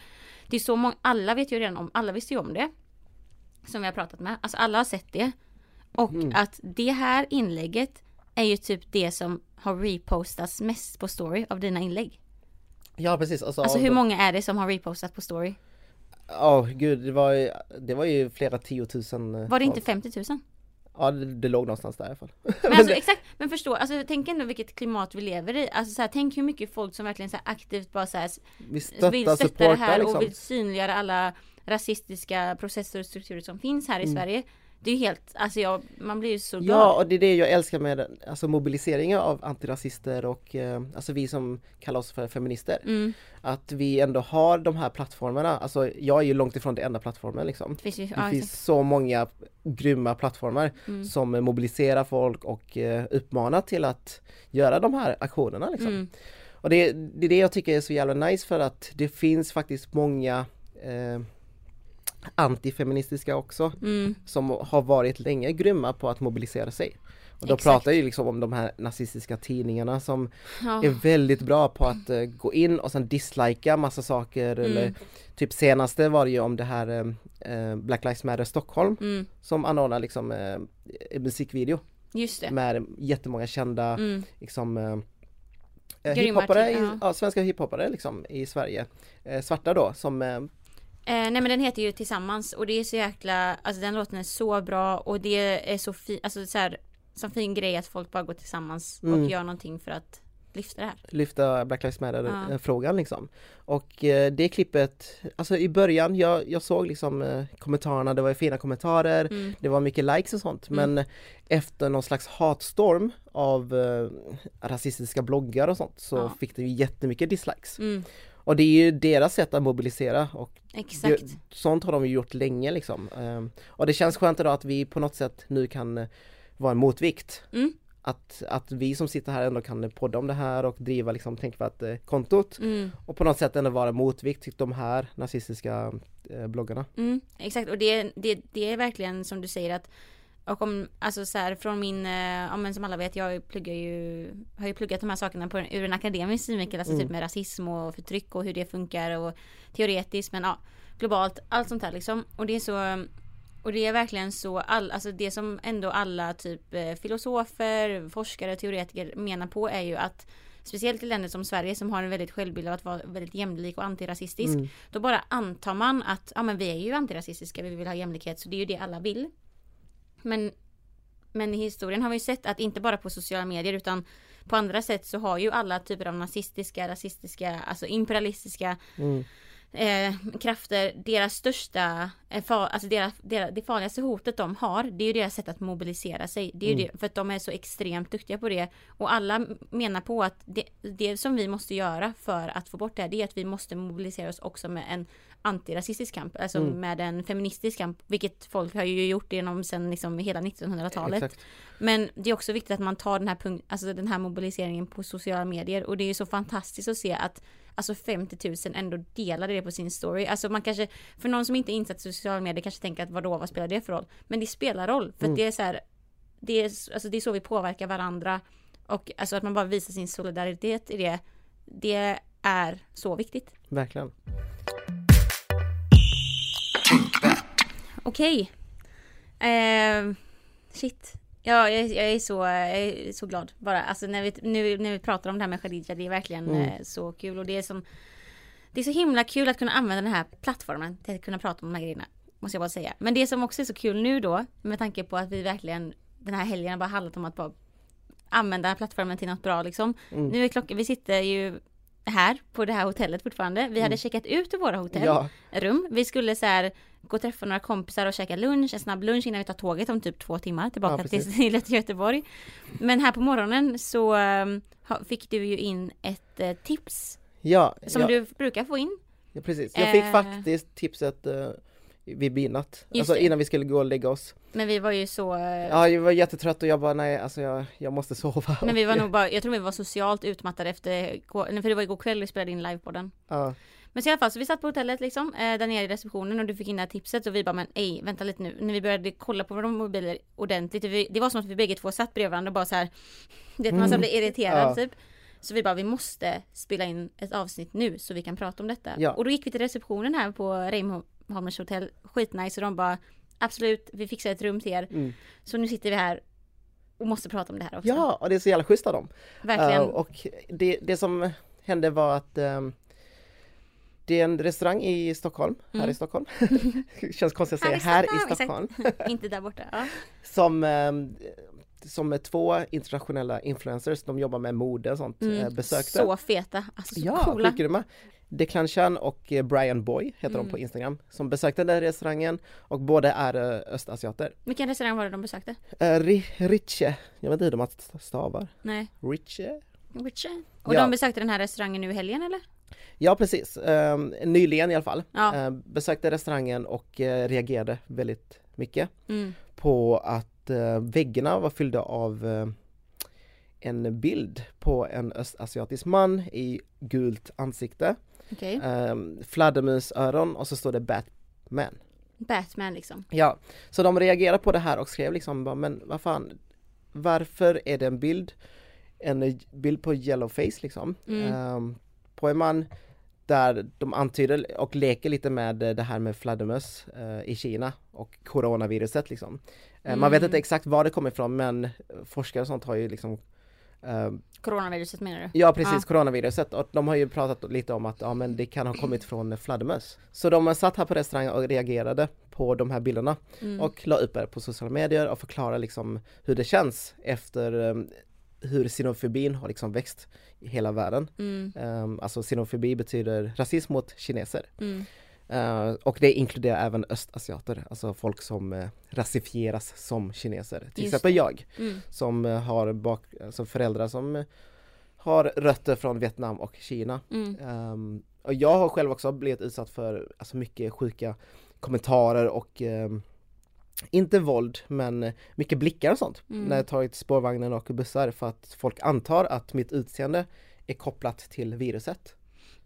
Det är så många, alla vet ju redan om, alla visste ju om det. Som vi har pratat med, alltså alla har sett det. Och Mm. att det här inlägget är ju typ det som har repostats mest på story av dina inlägg. Ja precis. Alltså, Alltså hur många är det som har repostat på story? Ja gud, det var, ju, det var ju flera tiotusen. eh, Var det inte folk. 50 000? Ja det, det låg någonstans där i alla fall. Men alltså exakt, men förstå, alltså tänk ändå vilket klimat vi lever i. Alltså så här, tänk hur mycket folk som verkligen så här aktivt bara så här, Vi stöttar, vill stötta det här liksom. och vill synliggöra alla rasistiska processer och strukturer som finns här i Mm. Sverige. Det är ju helt, alltså jag, man blir ju så glad. Ja och det är det jag älskar med alltså, mobiliseringen av antirasister och eh, alltså vi som kallar oss för feminister. Mm, Att vi ändå har de här plattformarna, alltså jag är ju långt ifrån den enda plattformen liksom. det finns ju, Det ja, finns exakt. så många grymma plattformar Mm. som mobiliserar folk och eh, uppmanar till att göra de här aktionerna liksom. Mm, Och det, det är det jag tycker är så jävla nice för att det finns faktiskt många eh, antifeministiska också mm, som har varit länge grymma på att mobilisera sig. Och då Exakt. pratar jag ju liksom om de här nazistiska tidningarna som ja. är väldigt bra på att eh, gå in och sen dislika massa saker eller Mm. typ senaste var det ju om det här eh, Black Lives Matter Stockholm Mm, som anordnar liksom en musikvideo just det. med jättemånga kända Mm, liksom Grymma hiphoppare, i, ja. ja. svenska hiphoppare liksom i Sverige. Svarta då som eh, nej men den heter ju Tillsammans och det är så jäkla, alltså den låten är så bra och det är så fin, alltså så här, så fin grej att folk bara går tillsammans Mm. och gör någonting för att lyfta det här. lyfta Black Lives Matter Ja. eh, frågan liksom. Och eh, det klippet, alltså i början, jag, jag såg liksom eh, kommentarerna, det var fina kommentarer, Mm. det var mycket likes och sånt Mm. men efter någon slags hatstorm av eh, rasistiska bloggar och sånt så Ja. fick det ju jättemycket dislikes. Mm. Och det är ju deras sätt att mobilisera och Exakt. det, sånt har de ju gjort länge liksom. Ehm, och det känns skönt idag att vi på något sätt nu kan eh, vara en motvikt. Mm. Att, att vi som sitter här ändå kan podda om det här och driva liksom Tänkvärt-kontot Mm. och på något sätt ändå vara motvikt till de här nazistiska eh, bloggarna. Mm, exakt och det, det, det är verkligen som du säger att och om, alltså så här, från min, eh, ja men som alla vet, jag pluggar ju, har ju pluggat de här sakerna på, ur en akademisk synvinkel, alltså Mm. typ med rasism och förtryck och hur det funkar och teoretiskt men ja, globalt, allt sånt här liksom. Och det är så, och det är verkligen så, all, alltså det som ändå alla typ eh, filosofer, forskare, teoretiker menar på är ju att Speciellt i länder som Sverige som har en väldigt självbild av att vara väldigt jämlik och antirasistisk. Mm. Då bara antar man att ja, men vi är ju antirasistiska, vi vill ha jämlikhet så det är ju det alla vill. Men, men i historien har vi ju sett att inte bara på sociala medier utan på andra sätt så har ju alla typer av nazistiska, rasistiska, alltså imperialistiska Mm eh, krafter, deras största, eh, far, alltså deras, deras, det farligaste hotet de har, det är ju deras sätt att mobilisera sig. Det är Mm. det, för att de är så extremt duktiga på det. Och alla menar på att det, det som vi måste göra för att få bort det här, det är att vi måste mobilisera oss också med en antirasistisk kamp, alltså Mm. med en feministisk kamp, vilket folk har ju gjort genom sen liksom hela 1900-talet. Exakt. Men det är också viktigt att man tar den här, punkt, alltså den här mobiliseringen på sociala medier och det är ju så fantastiskt att se att alltså 50 000 ändå delade det på sin story. Alltså man kanske, för någon som inte är insatt i sociala medier kanske tänker att vadå, vad spelar det för roll? Men det spelar roll, för Mm. det är så här, det är, alltså det är så vi påverkar varandra och alltså att man bara visar sin solidaritet i det, det är så viktigt. Verkligen. Okej. Eh, shit. Ja, jag, jag, är så, jag är så glad bara. Alltså när vi, nu, när vi pratar om det här med Khadija, det är verkligen Mm. eh, så kul. Och det är som Det är så himla kul att kunna använda den här plattformen till att kunna prata om de här grejerna. Måste jag bara säga. Men det som också är så kul nu då, med tanke på att vi verkligen den här helgen har bara handlat om att bara använda plattformen till något bra liksom. Mm. Nu är klockan, vi sitter ju här på det här hotellet fortfarande. Vi hade checkat ut ur våra hotell Ja. Vi skulle så här gå och träffa några kompisar och käka lunch, en snabb lunch innan vi tar tåget om typ två timmar tillbaka Ja, till, till Göteborg. Men här på morgonen så ha- fick du ju in ett eh, tips ja, som ja, du brukar få in. ja precis. Jag fick Eh. faktiskt tipset uh, vid midnatt, alltså det. innan vi skulle gå och lägga oss. Men vi var ju så eh, Ja, jag var jättetrött och jag bara nej, alltså jag, jag måste sova. Men vi var nog bara, jag tror vi var socialt utmattade efter, för det var igår kväll vi spelade in livepodden. Ja, Men så i alla fall, så vi satt på hotellet liksom, eh, där nere i receptionen och du fick in det här tipset och vi bara men ej, vänta lite nu. När vi började kolla på våra mobiler ordentligt, vi, det var som att vi bägge två satt bredvid varandra och bara så här, du vet man så här blir irriterad Ja. typ. Så vi bara, vi måste spela in ett avsnitt nu så vi kan prata om detta. Ja. Och då gick vi till receptionen här på Reimholmers hotell, skitnice och de bara absolut, vi fixar ett rum till er. mm. Så nu sitter vi här och måste prata om det här också. ja och det är så jävla schysst av dem. Verkligen. Eh, och det, det som hände var att ehm, det är en restaurang i Stockholm, här Mm. i Stockholm. Känns konstigt att Här säga här i Stockholm. Inte där borta. Ja. Som, ehm, som är två internationella influencers, de jobbar med mode och sånt, Mm, eh, besökte. Så feta, alltså så Ja, coola. skitgrymma! Declan Chan och eh, Brian Boy heter Mm. de på Instagram, som besökte den där restaurangen och båda är eh, östasiater. Vilken restaurang var det de besökte? Uh, Riche, jag vet inte hur de stavar. Nej. Riche? Richard. Och Ja. de besökte den här restaurangen nu i helgen eller? Ja precis, Ehm, nyligen i alla fall. Ja. Ehm, besökte restaurangen och eh, reagerade väldigt mycket Mm. på att eh, väggarna var fyllda av eh, en bild på en östasiatisk man i gult ansikte, Okej. um, fladdermusöron och så står det Batman. Batman liksom. Ja, så de reagerade på det här och skrev liksom men vad fan, varför är det en bild, en bild på yellowface liksom, Mm. Ehm, på en man där de antyder och leker lite med det här med fladdermöss eh, i Kina och coronaviruset liksom. Eh, Man vet Mm. inte exakt var det kommer ifrån men forskare och sånt har ju liksom eh, Coronaviruset menar du? Ja precis, Ja. coronaviruset och de har ju pratat lite om att ja men det kan ha kommit från fladdermöss. Så de satt här på restaurangen och reagerade på de här bilderna Mm. och la upp det på sociala medier och förklarade liksom hur det känns efter eh, hur xenofobin har liksom växt i hela världen. Mm, Um, alltså xenofobi betyder rasism mot kineser. mm, Uh, och det inkluderar även östasiater, alltså folk som uh, rasifieras som kineser. Till Just exempel det. jag mm, som uh, har bak, alltså föräldrar som har rötter från Vietnam och Kina. mm, Um, och jag har själv också blivit utsatt för alltså, mycket sjuka kommentarer och um, inte våld men mycket blickar och sånt Mm. när jag tagit spårvagnen och bussar för att folk antar att mitt utseende är kopplat till viruset.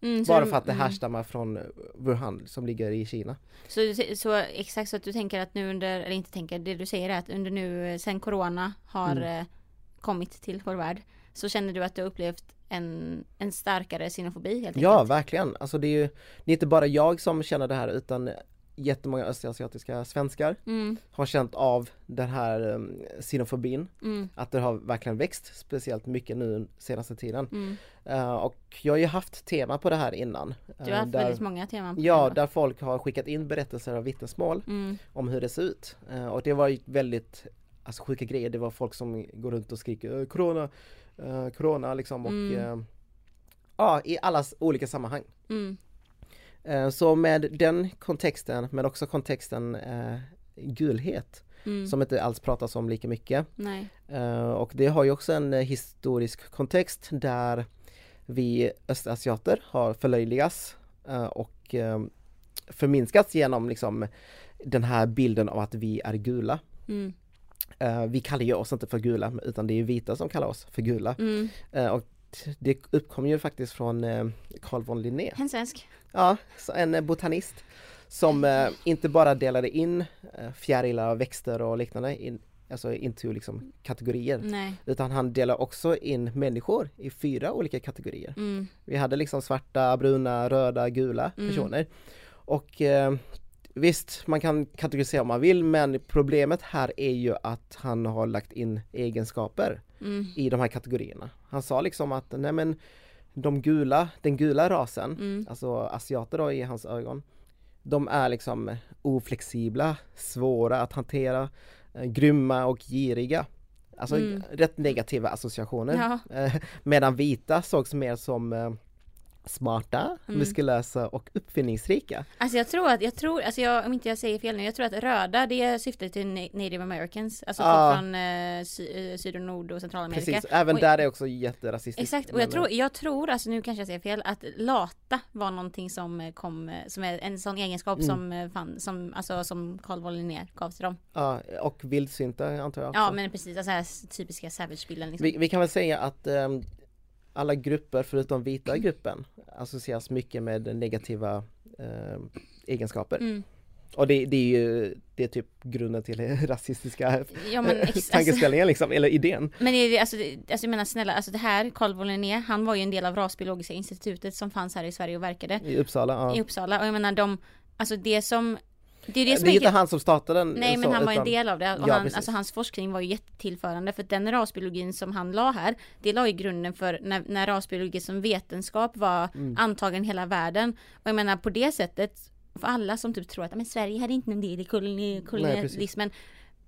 mm, Bara för att det mm. härstammar från Wuhan som ligger i Kina. Så, så exakt så att du tänker att nu under, eller inte tänker, det du säger är att under nu eh, sen corona har Mm. eh, kommit till vår värld så känner du att du har upplevt en, en starkare xenofobi helt Ja, enkelt? verkligen. Alltså det är ju det är inte bara jag som känner det här utan jättemånga östasiatiska svenskar Mm, har känt av den här um, xenofobin. mm, Att det har verkligen växt speciellt mycket nu senaste tiden. mm. Eh, och jag har ju haft tema på det här innan. Du har eh, haft där, väldigt många teman på Ja, där folk har skickat in berättelser och vittnesmål mm, om hur det ser ut. Eh, och det var väldigt alltså, sjuka grejer. Det var folk som går runt och skriker "Eh, Corona, eh, Corona liksom och Mm. Ja, i allas olika sammanhang. Eh, Så med den kontexten, men också kontexten eh, gulhet, mm. som inte alls pratas om lika mycket. Eh, Och det har ju också en historisk kontext där vi östasiater har förlöjligats och förminskats genom liksom den här bilden av att vi är gula. Mm, Vi kallar ju oss inte för gula utan det är vita som kallar oss för gula. mm. Och det uppkom ju faktiskt från Carl von Linné. En svensk. Ja, en eh, botanist som eh, inte bara delade in eh, fjärilar, växter och liknande in, alltså into liksom kategorier Nej. utan han delade också in människor i fyra olika kategorier. Mm, Vi hade liksom svarta, bruna, röda, gula Mm. personer. Och eh, visst, man kan kategorisera om man vill men problemet här är ju att han har lagt in egenskaper mm, i de här kategorierna. Han sa liksom att nej men de gula, den gula rasen, mm. alltså asiater då i hans ögon, de är liksom oflexibla, svåra att hantera, eh, grymma och giriga. Alltså Mm. rätt negativa associationer. Ja. Eh, Medan vita sågs mer som eh, smarta, Mm. muskulösa och uppfinningsrika. Alltså jag tror att, jag tror, alltså jag, om inte jag säger fel nu, jag tror att röda det syftar till na- native americans, alltså Ja. folk från eh, sy, eh, syd och nord och centralamerika. Precis, även Och- där är också jätterasistiskt. Exakt, och jag tror, eh, jag tror, alltså nu kanske jag säger fel, att lata var någonting som eh, kom, som är en sån egenskap Mm. som fann, som, alltså som Carl von Linné gav till dem. Ja, och vildsynta antar jag också. Ja men precis, alltså här typiska savage-bilden liksom. vi, vi kan väl säga att ehm, alla grupper förutom vita gruppen associeras mycket med negativa ehm, egenskaper. Mm. Och det, det är ju det är typ grunden till rasistiska Ja men alltså, tankeställningen liksom, eller idén. Men är det, alltså, det, alltså jag menar snälla, alltså det här, Carl von Linné, han var ju en del av Rasbiologiska institutet som fanns här i Sverige och verkade I Uppsala. Ja. i Uppsala och jag menar de, alltså det som det är det som det är inte han som startade den. Nej men så, han var en utan- del av det och Ja, han, alltså, hans forskning var ju jättetillförande för den rasbiologin som han la här Det la ju grunden för när, när rasbiologi som vetenskap var Mm. antagen hela världen Och jag menar på det sättet För alla som typ tror att men Sverige hade inte någon del i koloni, kolonialismen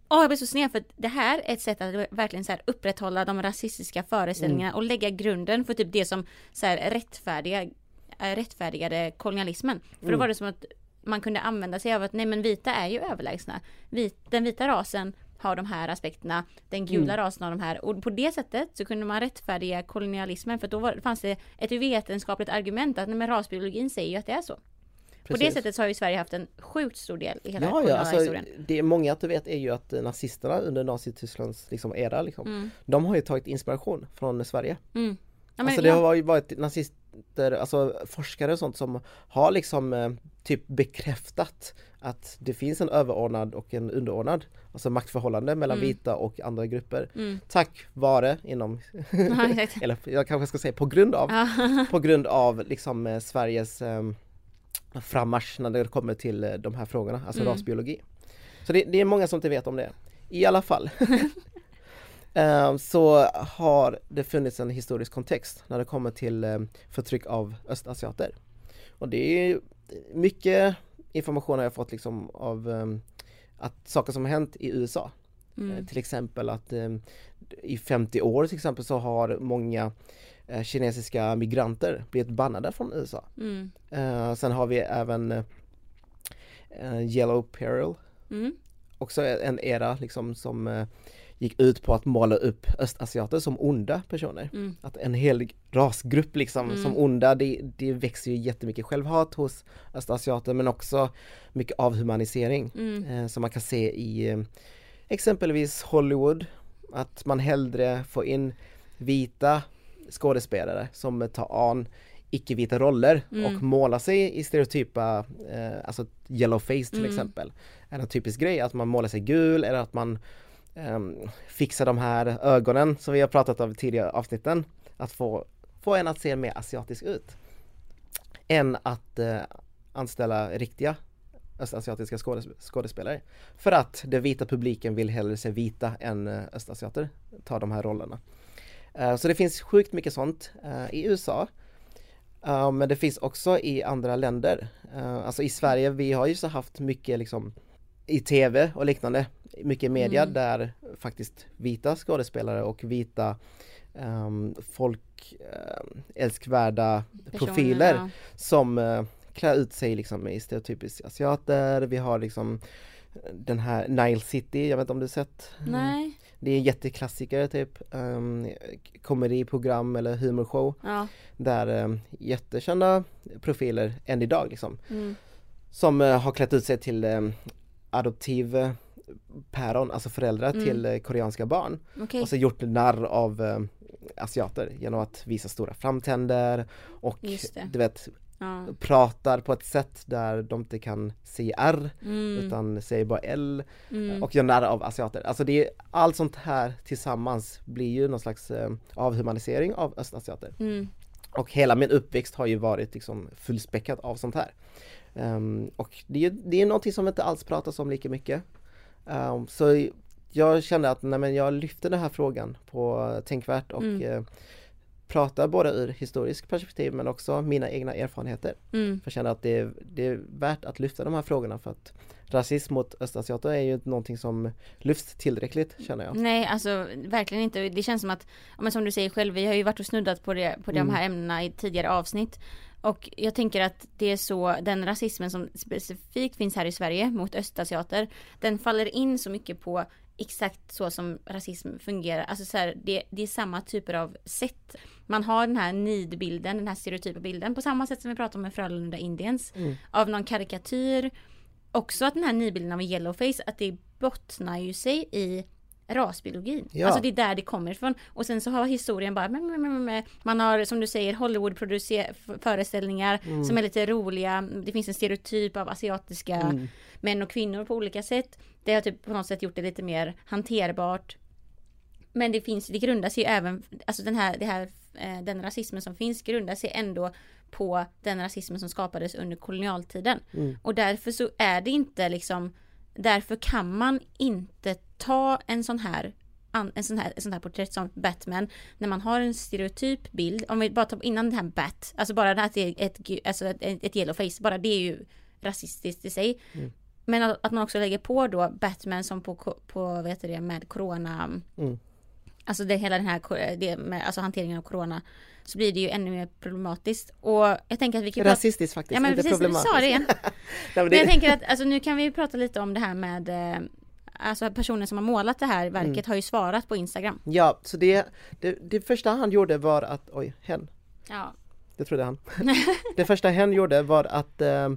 Åh jag blir så sned för att det här är ett sätt att verkligen så här upprätthålla de rasistiska föreställningarna Mm. och lägga grunden för typ det som så här rättfärdiga, äh, rättfärdigade kolonialismen. För då Mm. var det som att man kunde använda sig av att nej men vita är ju överlägsna. Vit, den vita rasen har de här aspekterna, den gula Mm. rasen har de här och på det sättet så kunde man rättfärdiga kolonialismen för då var, fanns det ett vetenskapligt argument att nej, men rasbiologin säger ju att det är så. På det Precis. sättet så har ju Sverige haft en sjukt stor del i hela Ja, ja, alltså, historien. det många att du vet är ju att nazisterna under Nazitysklands liksom, era, liksom, Mm. de har ju tagit inspiration från Sverige. Mm. Men, alltså det ja. har ju varit nazister, alltså forskare och sånt som har liksom eh, typ bekräftat att det finns en överordnad och en underordnad, alltså maktförhållande mellan Mm. vita och andra grupper. Mm. Tack vare inom, eller jag kanske ska säga på grund av, på grund av liksom eh, Sveriges eh, frammarsch när det kommer till eh, de här frågorna, alltså Mm. rasbiologi. Så det, det är många som inte vet om det. I alla fall så har det funnits en historisk kontext när det kommer till eh, förtryck av östasiater. Och det är mycket information har jag fått liksom av eh, att saker som har hänt i USA. Mm. Eh, Till exempel att i 50 år till exempel så har många eh, kinesiska migranter blivit bannade från USA. Mm. Eh, sen har vi även Yellow Peril, Mm. också en era liksom som gick ut på att måla upp östasiater som onda personer. Mm. Att en hel rasgrupp liksom Mm. som onda, det, det växer ju jättemycket självhat hos östasiater men också mycket avhumanisering Mm. eh, som man kan se i eh, exempelvis Hollywood. Att man hellre får in vita skådespelare som tar an icke-vita roller Mm. och målar sig i stereotypa, eh, alltså yellow face till Mm. exempel. Är en typisk grej att man målar sig gul eller att man ehm, fixa de här ögonen som vi har pratat om i tidigare avsnitten. Att få, få en att se mer asiatisk ut. Än att eh, anställa riktiga östasiatiska skådes- skådespelare. För att den vita publiken vill hellre se vita än eh, östasiater ta de här rollerna. Eh, Så det finns sjukt mycket sånt eh, i USA. Uh, eh, Men det finns också i andra länder. Eh, alltså i Sverige, vi har ju så haft mycket liksom i tv och liknande, mycket media Mm. där faktiskt vita skådespelare och vita um, folk um, älskvärda Personer, profiler ja. som uh, klär ut sig liksom i stereotypiska asiater. Vi har liksom den här Nile City, jag vet inte om du sett? Nej. Det är en jätteklassiker typ, um, komediprogram eller humorshow Ja. där um, jättekända profiler än idag liksom Mm. som eh, har klätt ut sig till um, adoptiv eh, päron, alltså föräldrar Mm. till eh, koreanska barn Okej. och så gjort narr av eh, asiater genom att visa stora framtänder och du vet Ja. pratar på ett sätt där de inte kan säga R Mm. utan säger bara L Mm. och gör narr av asiater. Alltså det är, allt sånt här tillsammans blir ju någon slags eh, avhumanisering av östasiater. Mm. Och hela min uppväxt har ju varit liksom fullspäckat av sånt här. Ehm, och det är det är någonting som inte alls pratas om lika mycket. Ehm, så jag kände att nej, men jag lyfter den här frågan på Tänkvärt och Mm. eh, pratar både ur historisk perspektiv men också mina egna erfarenheter. Mm. För jag känner att det är, det är värt att lyfta de här frågorna för att rasism mot östasiater är ju inte någonting som lyfts tillräckligt känner jag. Nej alltså verkligen inte. Det känns som att, men som du säger själv, vi har ju varit och snuddat på, det, på Mm. de här ämnena i tidigare avsnitt. Och jag tänker att det är så, den rasismen som specifikt finns här i Sverige mot östasiater, den faller in så mycket på exakt så som rasism fungerar. Alltså så här, det, det är samma typer av sätt. Man har den här nidbilden, den här stereotypa bilden på samma sätt som vi pratar om med Frölunda Indiens. Mm. Av någon karikatyr. Också att den här nidbilden av yellowface, att det bottnar ju sig i rasbiologin. Ja. Alltså det är där det kommer ifrån. Och sen så har historien bara, man har som du säger Hollywood föreställningar Mm. som är lite roliga. Det finns en stereotyp av asiatiska Mm. män och kvinnor på olika sätt. Det har typ på något sätt gjort det lite mer hanterbart. Men det finns, det grundar sig ju även, alltså den här, det här, eh, den rasismen som finns grundar sig ändå på den rasismen som skapades under kolonialtiden. Mm. Och därför så är det inte liksom, därför kan man inte ta en sån här en sån här, en sån här porträtt som Batman när man har en stereotyp bild, om vi bara tar innan den här Bat, alltså bara det här att det är ett, alltså ett, ett yellow face, bara det är ju rasistiskt i sig. Mm. Men att att man också lägger på då Batman som på, på vad heter det, med corona, Mm. alltså det hela den här, det med, alltså hanteringen av corona, så blir det ju ännu mer problematiskt. Och jag tänker att vi kan prata, Rasistiskt faktiskt, ja men inte precis, problematiskt. sa det igen. Nej, men Men det, jag tänker att alltså, nu kan vi prata lite om det här med eh, Alltså personen som har målat det här verket Mm. har ju svarat på Instagram. Ja, så det, det, det första han gjorde var att, oj, hen, Ja. det trodde han. det första hen gjorde var att eh,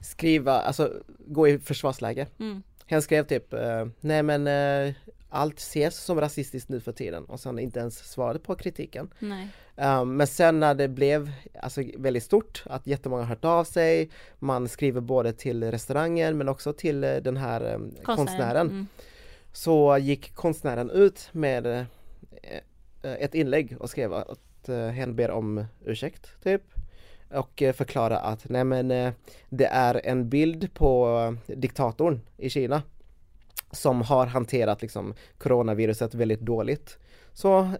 skriva, alltså gå i försvarsläge. Mm. Hen skrev typ, eh, nej men eh, allt ses som rasistiskt nu för tiden och sen inte ens svarade på kritiken. Nej. Um, men sen när det blev alltså, väldigt stort, att jättemånga hört av sig, man skriver både till restaurangen men också till eh, den här um, konstnären. Mm. Så gick konstnären ut med eh, eh, ett inlägg och skrev att eh, hen ber om ursäkt typ. Och eh, förklara att nej men eh, det är en bild på eh, diktatorn i Kina som har hanterat liksom coronaviruset väldigt dåligt. Så,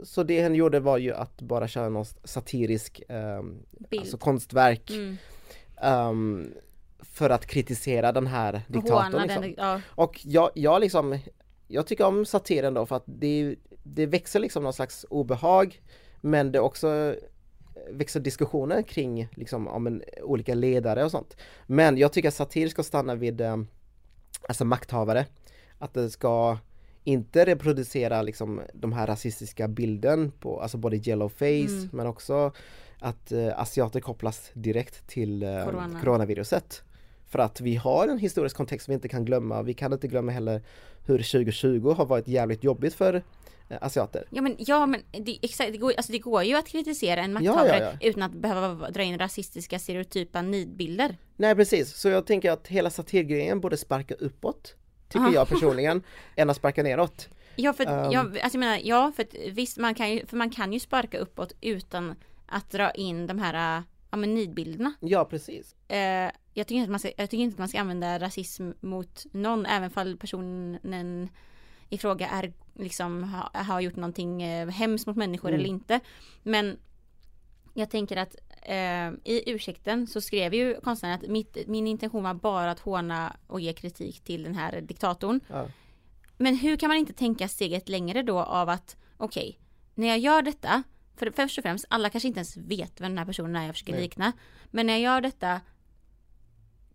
så det hen gjorde var ju att bara köra någon satirisk Bild. alltså konstverk Mm. Ehm, för att kritisera den här diktatorn. Liksom. den, ja. Och jag, jag liksom, jag tycker om satiren då för att det, det växer liksom någon slags obehag men det också växer diskussioner kring liksom om en, olika ledare och sånt. Men jag tycker att satir ska stanna vid eh, alltså makthavare. Att det ska inte reproducera liksom de här rasistiska bilden på, alltså både yellow face Mm. men också att eh, asiater kopplas direkt till eh, Corona. coronaviruset. För att vi har en historisk kontext vi inte kan glömma. Vi kan inte glömma heller hur 2020 har varit jävligt jobbigt för eh, asiater. Ja men, ja, men det, exakt, det, går, alltså, det går ju att kritisera en Ja, makthavare ja, utan att behöva dra in rasistiska stereotypa nidbilder. Nej precis, så jag tänker att hela satirgrejen borde sparka uppåt Tycker Ah. jag personligen, än att sparka neråt. Ja för, Ehm. ja, alltså jag menar, ja för att visst man kan ju, för man kan ju sparka uppåt utan att dra in de här, ja men nidbilderna. Ja precis. Eh, jag, tycker inte man ska, jag tycker inte att man ska använda rasism mot någon, även fall personen i fråga är liksom, ha, har gjort någonting eh, hemskt mot människor Mm. eller inte. Men jag tänker att eh, i ursäkten så skrev ju konstnären att mitt, min intention var bara att håna och ge kritik till den här diktatorn. Ja. Men hur kan man inte tänka steget längre då av att okej, när jag gör detta, för först och främst, alla kanske inte ens vet vem den här personen är jag försöker Nej. likna. Men när jag gör detta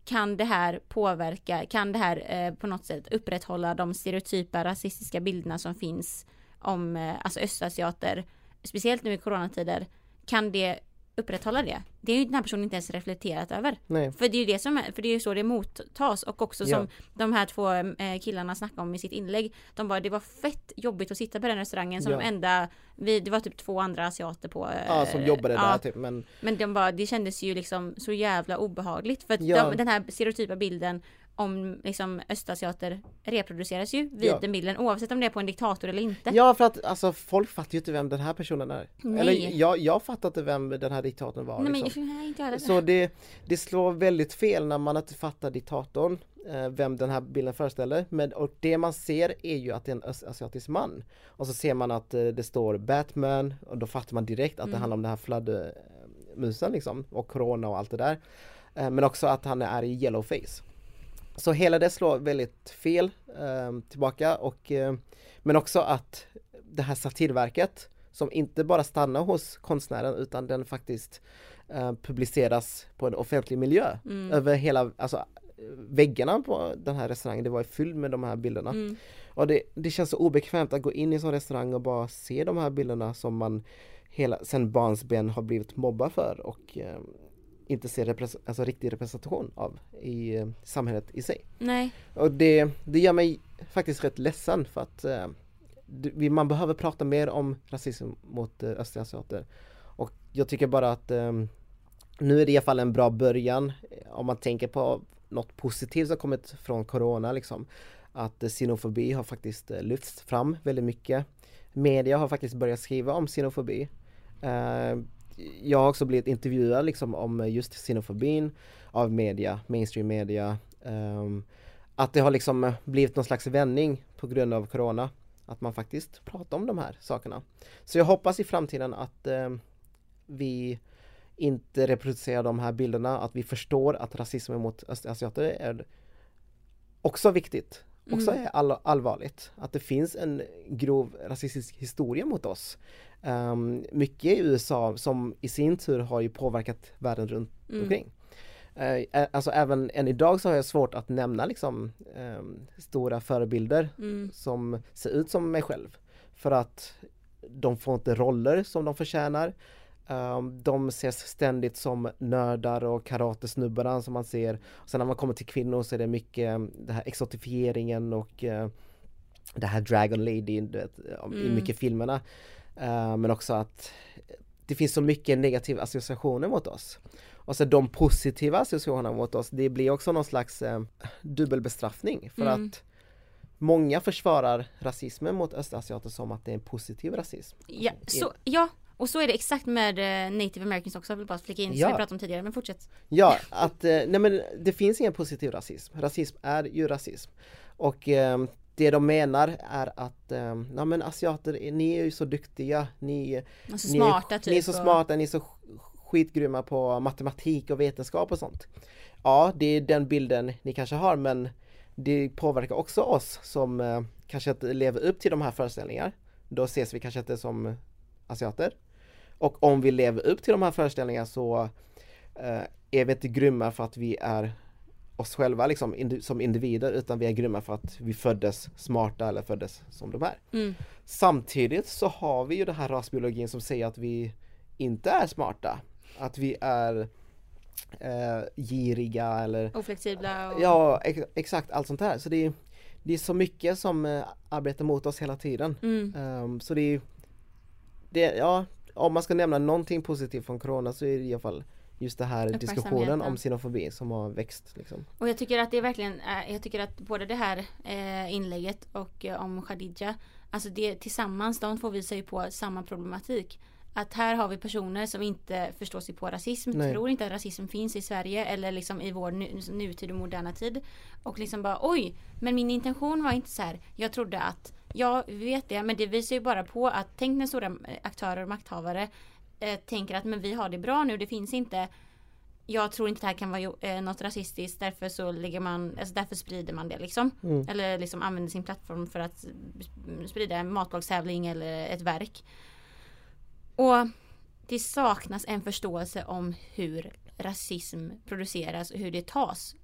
kan det här påverka, kan det här eh, på något sätt upprätthålla de stereotypa rasistiska bilderna som finns om eh, alltså östasiater, speciellt nu i coronatider, kan det upprätthålla det? Det är ju den här personen inte ens reflekterat över. Nej. För det är ju det som är, för det är ju så det mottas och också som Ja. de här två eh, killarna snackade om i sitt inlägg. De bara det var fett jobbigt att sitta på den restaurangen som Ja. enda, vi, det var typ två andra asiater på. eh, Ja, som jobbade ja, där typ men Men de bara, det kändes ju liksom så jävla obehagligt för att de, den här stereotypa bilden om liksom östasiater reproduceras ju vid Ja. den bilden oavsett om det är på en diktator eller inte. Ja för att alltså folk fattar ju inte vem den här personen är. Nej. Eller jag, jag fattar inte vem den här diktatorn var. Nej men liksom. nej, inte heller. Så det, det slår väldigt fel när man inte fattar diktatorn, eh, vem den här bilden föreställer. Men, och det man ser är ju att det är en östasiatisk man. Och så ser man att eh, det står Batman och då fattar man direkt att det Mm. handlar om den här fladdermusen liksom och corona och allt det där. Eh, men också att han är i yellow face. Så hela det slår väldigt fel eh, tillbaka och eh, men också att det här satirverket som inte bara stannar hos konstnären utan den faktiskt eh, publiceras på en offentlig miljö Mm. över hela, alltså väggarna på den här restaurangen, det var fyllt med de här bilderna. Mm. Och det, det känns så obekvämt att gå in i en sån restaurang och bara se de här bilderna som man hela, sen barnsben har blivit mobbad för och eh, inte ser repres- alltså, riktig representation av i eh, samhället i sig. Nej. Och det, det gör mig faktiskt rätt ledsen för att eh, det- man behöver prata mer om rasism mot eh, östasiater. Och jag tycker bara att eh, nu är det i alla fall en bra början eh, om man tänker på något positivt som kommit från Corona liksom. Att eh, xenofobi har faktiskt eh, lyfts fram väldigt mycket. Media har faktiskt börjat skriva om xenofobi. Jag har också blivit intervjuad liksom om just xenofobin av media, mainstream media. Um, att det har liksom blivit någon slags vändning på grund av Corona. Att man faktiskt pratar om de här sakerna. Så jag hoppas i framtiden att um, vi inte reproducerar de här bilderna, att vi förstår att rasismen mot östasiater är också viktigt, också Mm. är all, allvarligt. Att det finns en grov rasistisk historia mot oss. Um, mycket i USA som i sin tur har ju påverkat världen runt Mm. omkring. Ä- alltså även än idag så har jag svårt att nämna liksom ehm, stora förebilder Mm. som ser ut som mig själv. För att de får inte roller som de förtjänar. Um, de ses ständigt som nördar och karatesnubbarna som man ser. Sen när man kommer till kvinnor så är det mycket um, det här exotifieringen och uh, det här Dragon Lady vet, um, i Mm. mycket filmerna. Uh, men också att det finns så mycket negativa associationer mot oss. Och så de positiva associationerna mot oss, det blir också någon slags eh, dubbelbestraffning för Mm. att många försvarar rasismen mot östasiater som att det är en positiv rasism. Ja, så, ja, och så är det exakt med eh, native americans också, jag vill bara flika in, som Ja. vi pratade om tidigare, men fortsätt. Ja, att eh, nej men det finns ingen positiv rasism. Rasism är ju rasism. Och eh, det de menar är att, eh, nej men asiater, ni är ju så duktiga, ni, Alltså ni, smarta typ. ni är så och- smarta, ni är så skitgrymma på matematik och vetenskap och sånt. Ja, det är den bilden ni kanske har men det påverkar också oss som eh, kanske inte lever upp till de här föreställningarna. Då ses vi kanske inte som asiater. Och om vi lever upp till de här föreställningarna så eh, är vi inte grymma för att vi är oss själva liksom indi- som individer utan vi är grymma för att vi föddes smarta eller föddes som de är. Mm. Samtidigt så har vi ju den här rasbiologin som säger att vi inte är smarta. Att vi är eh, giriga eller Oflexibla och... ja ex exakt allt sånt här. Så det är, det är så mycket som eh, arbetar mot oss hela tiden. Mm. Ehm, så det är det, ja, om man ska nämna någonting positivt från Corona så är det i alla fall just det här diskussionen om xenofobi som har växt liksom. Och jag tycker att det är verkligen, eh, jag tycker att både det här eh, inlägget och eh, om Khadija, alltså det tillsammans, de två visar ju på samma problematik. Att här har vi personer som inte förstår sig på rasism, Nej. tror inte att rasism finns i Sverige eller liksom i vår nu, nutid och moderna tid. Och liksom bara oj, men min intention var inte så här. Jag trodde att, ja vi vet det, men det visar ju bara på att tänk när stora eh, aktörer och makthavare eh, tänker att men vi har det bra nu, det finns inte jag tror inte det här kan vara eh, något rasistiskt därför så lägger man, alltså därför sprider man det liksom. Mm. Eller liksom använder sin plattform för att sp- sprida en matlagstävling eller ett verk. Och det saknas en förståelse om hur rasism produceras och hur det tas.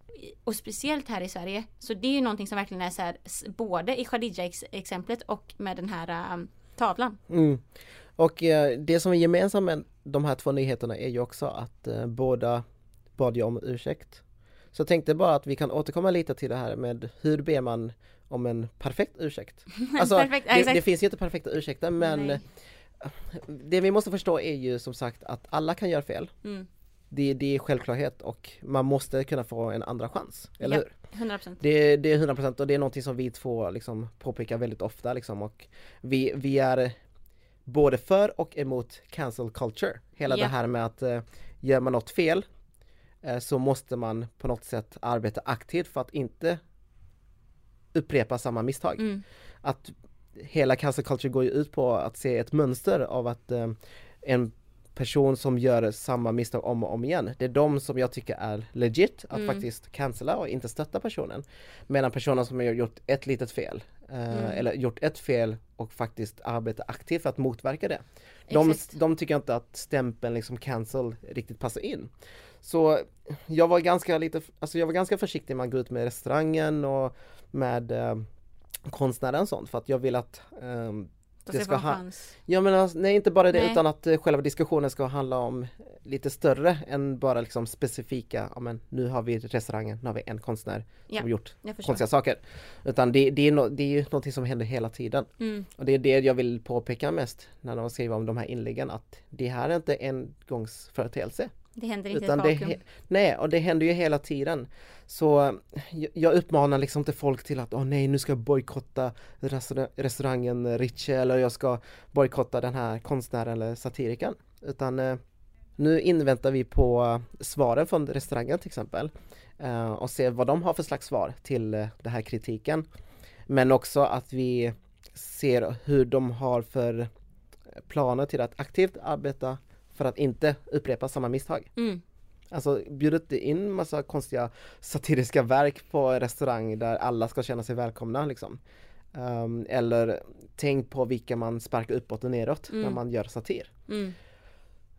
Och speciellt här i Sverige. Så det är ju någonting som verkligen är så här, både i Khadija-exemplet och med den här um, tavlan. Mm. Och eh, det som är gemensamt med de här två nyheterna är ju också att eh, båda bad jag om ursäkt. Så jag tänkte bara att vi kan återkomma lite till det här med hur ber man om en perfekt ursäkt? Alltså, Perfekt, det, det finns ju inte perfekta ursäkter men Nej. det vi måste förstå är ju som sagt att alla kan göra fel. Mm. Det, det är självklarhet och man måste kunna få en andra chans, eller Ja. hur? 100%. Det, det är 100% och det är någonting som vi två liksom påpekar väldigt ofta liksom och vi, vi är både för och emot cancel culture. Hela Ja. det här med att eh, gör man något fel eh, så måste man på något sätt arbeta aktivt för att inte upprepa samma misstag. Mm. Att hela cancel culture går ju ut på att se ett mönster av att eh, en person som gör samma misstag om och om igen, det är de som jag tycker är legit att Mm. faktiskt cancella och inte stötta personen. Medan personer som har gjort ett litet fel eh, Mm. eller gjort ett fel och faktiskt arbetar aktivt för att motverka det. De, de tycker inte att stämpeln liksom cancel riktigt passar in. Så jag var ganska lite, alltså jag var ganska försiktig med att gå ut med restaurangen och med eh, konstnären och sånt för att jag vill att ehm, Då Det ska ska vara ha- chans. Ja men alltså, nej inte bara det Nej. utan att eh, själva diskussionen ska handla om lite större än bara liksom specifika, ja men nu har vi restaurangen, nu har vi en konstnär som Ja, gjort konstiga saker. Utan det, det, är no, det är ju någonting som händer hela tiden. Mm. Och det är det jag vill påpeka mest när de skriver om de här inläggen att det här är inte en gångsföreteelse. Det händer inte i Utan ett vakuum. nej, och det händer ju hela tiden. Så jag, uppmanar liksom inte folk till att åh nej, nu ska jag bojkotta restaura- restaurangen Ritche eller jag ska bojkotta den här konstnären eller satirikern. Utan eh, nu inväntar vi på svaren från restaurangen till exempel eh, och ser vad de har för slags svar till eh, den här kritiken. Men också att vi ser hur de har för planer till att aktivt arbeta för att inte upprepa samma misstag. Mm. Alltså bjud inte in massa konstiga satiriska verk på restaurang där alla ska känna sig välkomna liksom. Ehm, eller tänk på vilka man sparkar uppåt och neråt när Mm. man gör satir. Mm.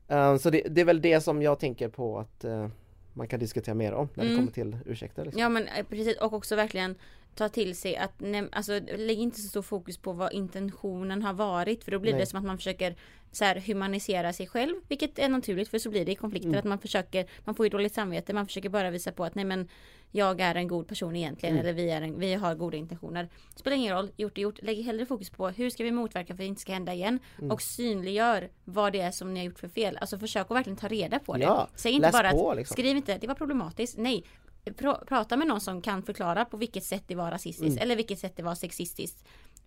Ehm, så det, det är väl det som jag tänker på att eh, man kan diskutera mer om när det Mm. kommer till ursäkter. Liksom. Ja men eh, precis och också verkligen ta till sig att alltså, lägg inte så stor fokus på vad intentionen har varit för då blir Nej. det som att man försöker så här, humanisera sig själv vilket är naturligt för så blir det i konflikter Mm. att man försöker man får ju dåligt samvete man försöker bara visa på att nej men jag är en god person egentligen Mm. eller vi, är en, vi har goda intentioner spelar ingen roll, gjort är gjort lägg hellre fokus på hur ska vi motverka för att det inte ska hända igen Mm. och synliggör vad det är som ni har gjort för fel alltså försök att verkligen ta reda på det Ja, säg inte bara på, att liksom. skriv inte det var problematiskt nej Pra, prata med någon som kan förklara på vilket sätt det var rasistiskt Mm. eller vilket sätt det var sexistiskt.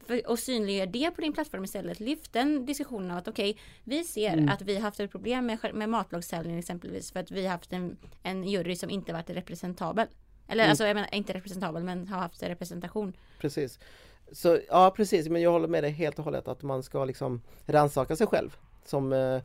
För, och synliggör det på din plattform istället. Lyft den diskussionen av att okej, vi ser Mm. att vi har haft ett problem med, med matlagstävlingen exempelvis för att vi har haft en, en jury som inte varit representabel. Eller Mm. alltså jag menar inte representabel men har haft representation. Precis. Så ja precis, men jag håller med dig helt och hållet att man ska liksom rannsaka sig själv. Som, eh,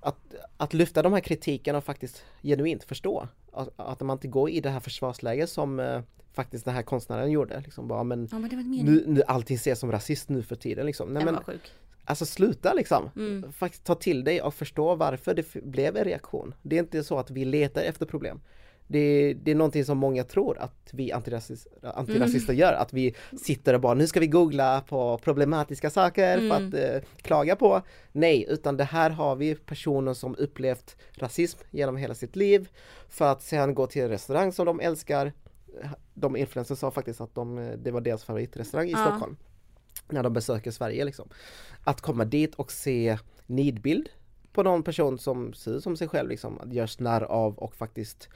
att, att lyfta de här kritiken och faktiskt genuint förstå att, att man inte går i det här försvarsläget som eh, faktiskt den här konstnären gjorde. Liksom bara, men Ja men nu, nu allting ses som rasist nu för tiden liksom. Nej, men, sjuk. Alltså sluta liksom. Mm. Faktiskt ta till dig och förstå varför det blev en reaktion. Det är inte så att vi letar efter problem. Det är, det är någonting som många tror att vi antirasist, antirasister Mm. gör, att vi sitter och bara nu ska vi googla på problematiska saker för Mm. att eh, klaga på. Nej, utan det här har vi personer som upplevt rasism genom hela sitt liv för att sen gå till en restaurang som de älskar. De influencers sa faktiskt att de, eh, det var deras favoritrestaurang i Ja. Stockholm när de besöker Sverige liksom. Att komma dit och se nidbild på någon person som ser ut som sig själv liksom, görs narr av och faktiskt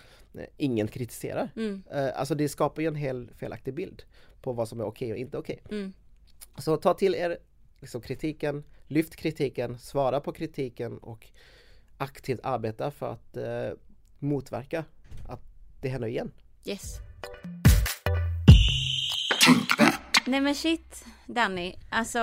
ingen kritiserar. Mm. Eh, alltså det skapar ju en helt felaktig bild på vad som är okej och inte okej. Mm. Så ta till er liksom, kritiken, lyft kritiken, svara på kritiken och aktivt arbeta för att eh, motverka att det händer igen. Yes. Nej men shit Danny, alltså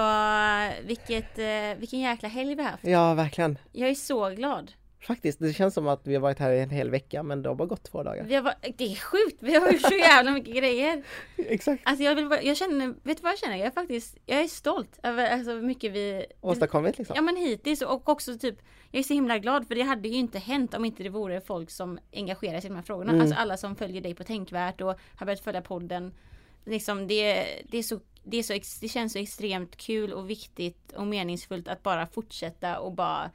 vilket, eh, vilken jäkla helg vi har haft. Ja, verkligen. Jag är så glad. Faktiskt, det känns som att vi har varit här en hel vecka men det har bara gått två dagar. Vi har varit, det är sjukt, vi har gjort så jävla mycket grejer. Exakt. Alltså jag vill bara, jag känner, vet du vad jag känner? Jag är faktiskt, jag är stolt över alltså, hur mycket vi Åstadkommit liksom. Ja men hittills och också typ Jag är så himla glad för det hade ju inte hänt om inte det vore folk som engagerar sig i de här frågorna. Mm. Alltså alla som följer dig på Tänkvärt och har börjat följa podden. Liksom det, det är så det, är så, det känns så extremt kul och viktigt och meningsfullt att bara fortsätta och bara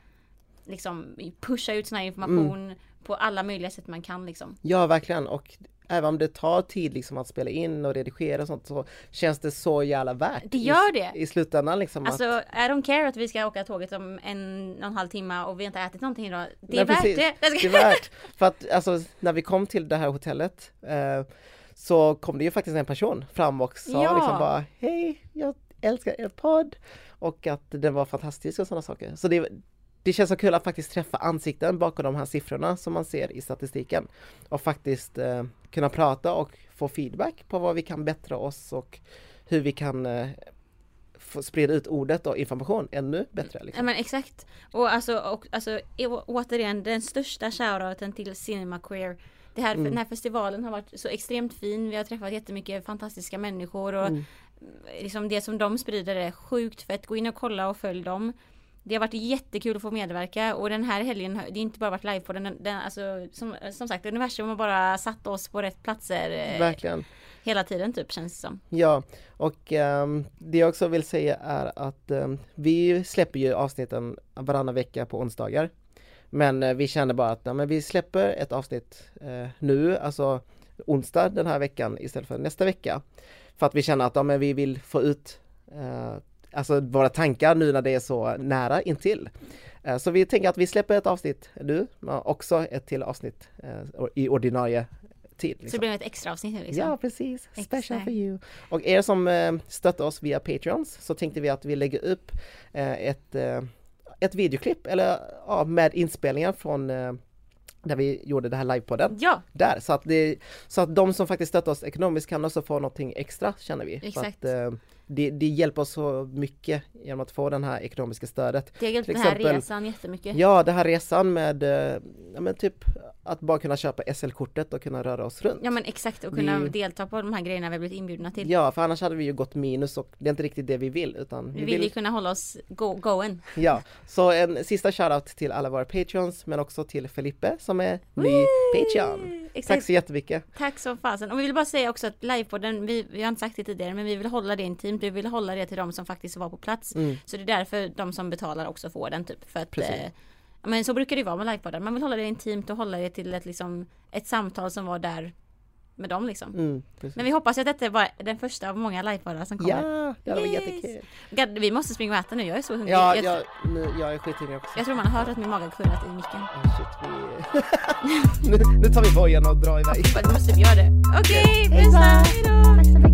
liksom pusha ut sån här information Mm. på alla möjliga sätt man kan liksom. Ja, verkligen. Och även om det tar tid liksom att spela in och redigera och sånt så känns det så jävla värt. Det gör i, det. I slutändan liksom. Alltså att, I don't care att vi ska åka tåget om en och en halv timme och vi inte ätit någonting idag. Det är Nej, värt precis. det. Det är värt. För att alltså när vi kom till det här hotellet eh, så kom det ju faktiskt en person fram och sa Ja. liksom bara Hej, jag älskar er podd och att den var fantastisk och sådana saker. Så det, det känns så kul att faktiskt träffa ansikten bakom de här siffrorna som man ser i statistiken och faktiskt eh, kunna prata och få feedback på vad vi kan bättra oss och hur vi kan eh, sprida ut ordet och information ännu bättre. Ja Liksom. men exakt. Och alltså, och, alltså återigen den största shoutouten till Cinema Queer. Det här, Mm. Den här festivalen har varit så extremt fin. Vi har träffat jättemycket fantastiska människor och Mm. liksom det som de sprider är sjukt fett. Gå in och kolla och följ dem. Det har varit jättekul att få medverka och den här helgen, det har inte bara varit live på den, den alltså, som, som sagt universum har bara satt oss på rätt platser eh, Verkligen. hela tiden typ känns det som. Ja, och ehm, det jag också vill säga är att ehm, vi släpper ju avsnitten varannan vecka på onsdagar. Men eh, vi känner bara att ja, men vi släpper ett avsnitt eh, nu, alltså onsdag den här veckan istället för nästa vecka. För att vi känner att ja, men vi vill få ut eh, alltså våra tankar nu när det är så nära intill. Eh, så vi tänker att vi släpper ett avsnitt nu, men också ett till avsnitt eh, i ordinarie tid. Så liksom. det blev ett extra avsnitt nu liksom. Ja, precis. Special Exakt. for you. Och er som eh, stöttar oss via Patreons så tänkte vi att vi lägger upp eh, ett, eh, ett videoklipp eller ja, med inspelningar från eh, där vi gjorde det här livepodden. Ja, Där, så att, det, så att de som faktiskt stöttar oss ekonomiskt kan också få någonting extra känner vi. Exakt. Att, det, det hjälper oss så mycket genom att få det här ekonomiska stödet. det har hjälpt Till den här exempel- resan jättemycket. Ja, det här resan med eh, ja, men typ att bara kunna köpa SL-kortet och kunna röra oss runt. Ja men exakt och kunna Vi- delta på de här grejerna vi har blivit inbjudna till. Ja, för annars hade vi ju gått minus och det är inte riktigt det vi vill utan vi vill ju kunna hålla oss go going. Ja, så en sista shoutout till alla våra patreons men också till Felipe som är ny Patreon. Tack så jättemycket. Tack så fasen. Och vi vill bara säga också att livepodden, vi, vi har inte sagt det tidigare, men vi vill hålla det intimt. Vi vill hålla det till de som faktiskt var på plats. Mm. Så det är därför de som betalar också får den typ. För att, Precis. eh, men så brukar det vara med livepodden. Man vill hålla det intimt och hålla det till ett, liksom, ett samtal som var där med dem liksom. Mm. Men vi hoppas att detta är bara den första av många livepoddar som kommer. Ja, det var Yes. jättekul. God, vi måste springa och äta nu, jag är så hungrig. Ja, jag, jag, nu, jag är skithungrig också. jag tror man har hört att min mage har kurrat i micken. Oh, shit, vi... nu, nu tar vi bojen och drar iväg. Då måste vi göra det. Okej, Hej puss då. Hej då!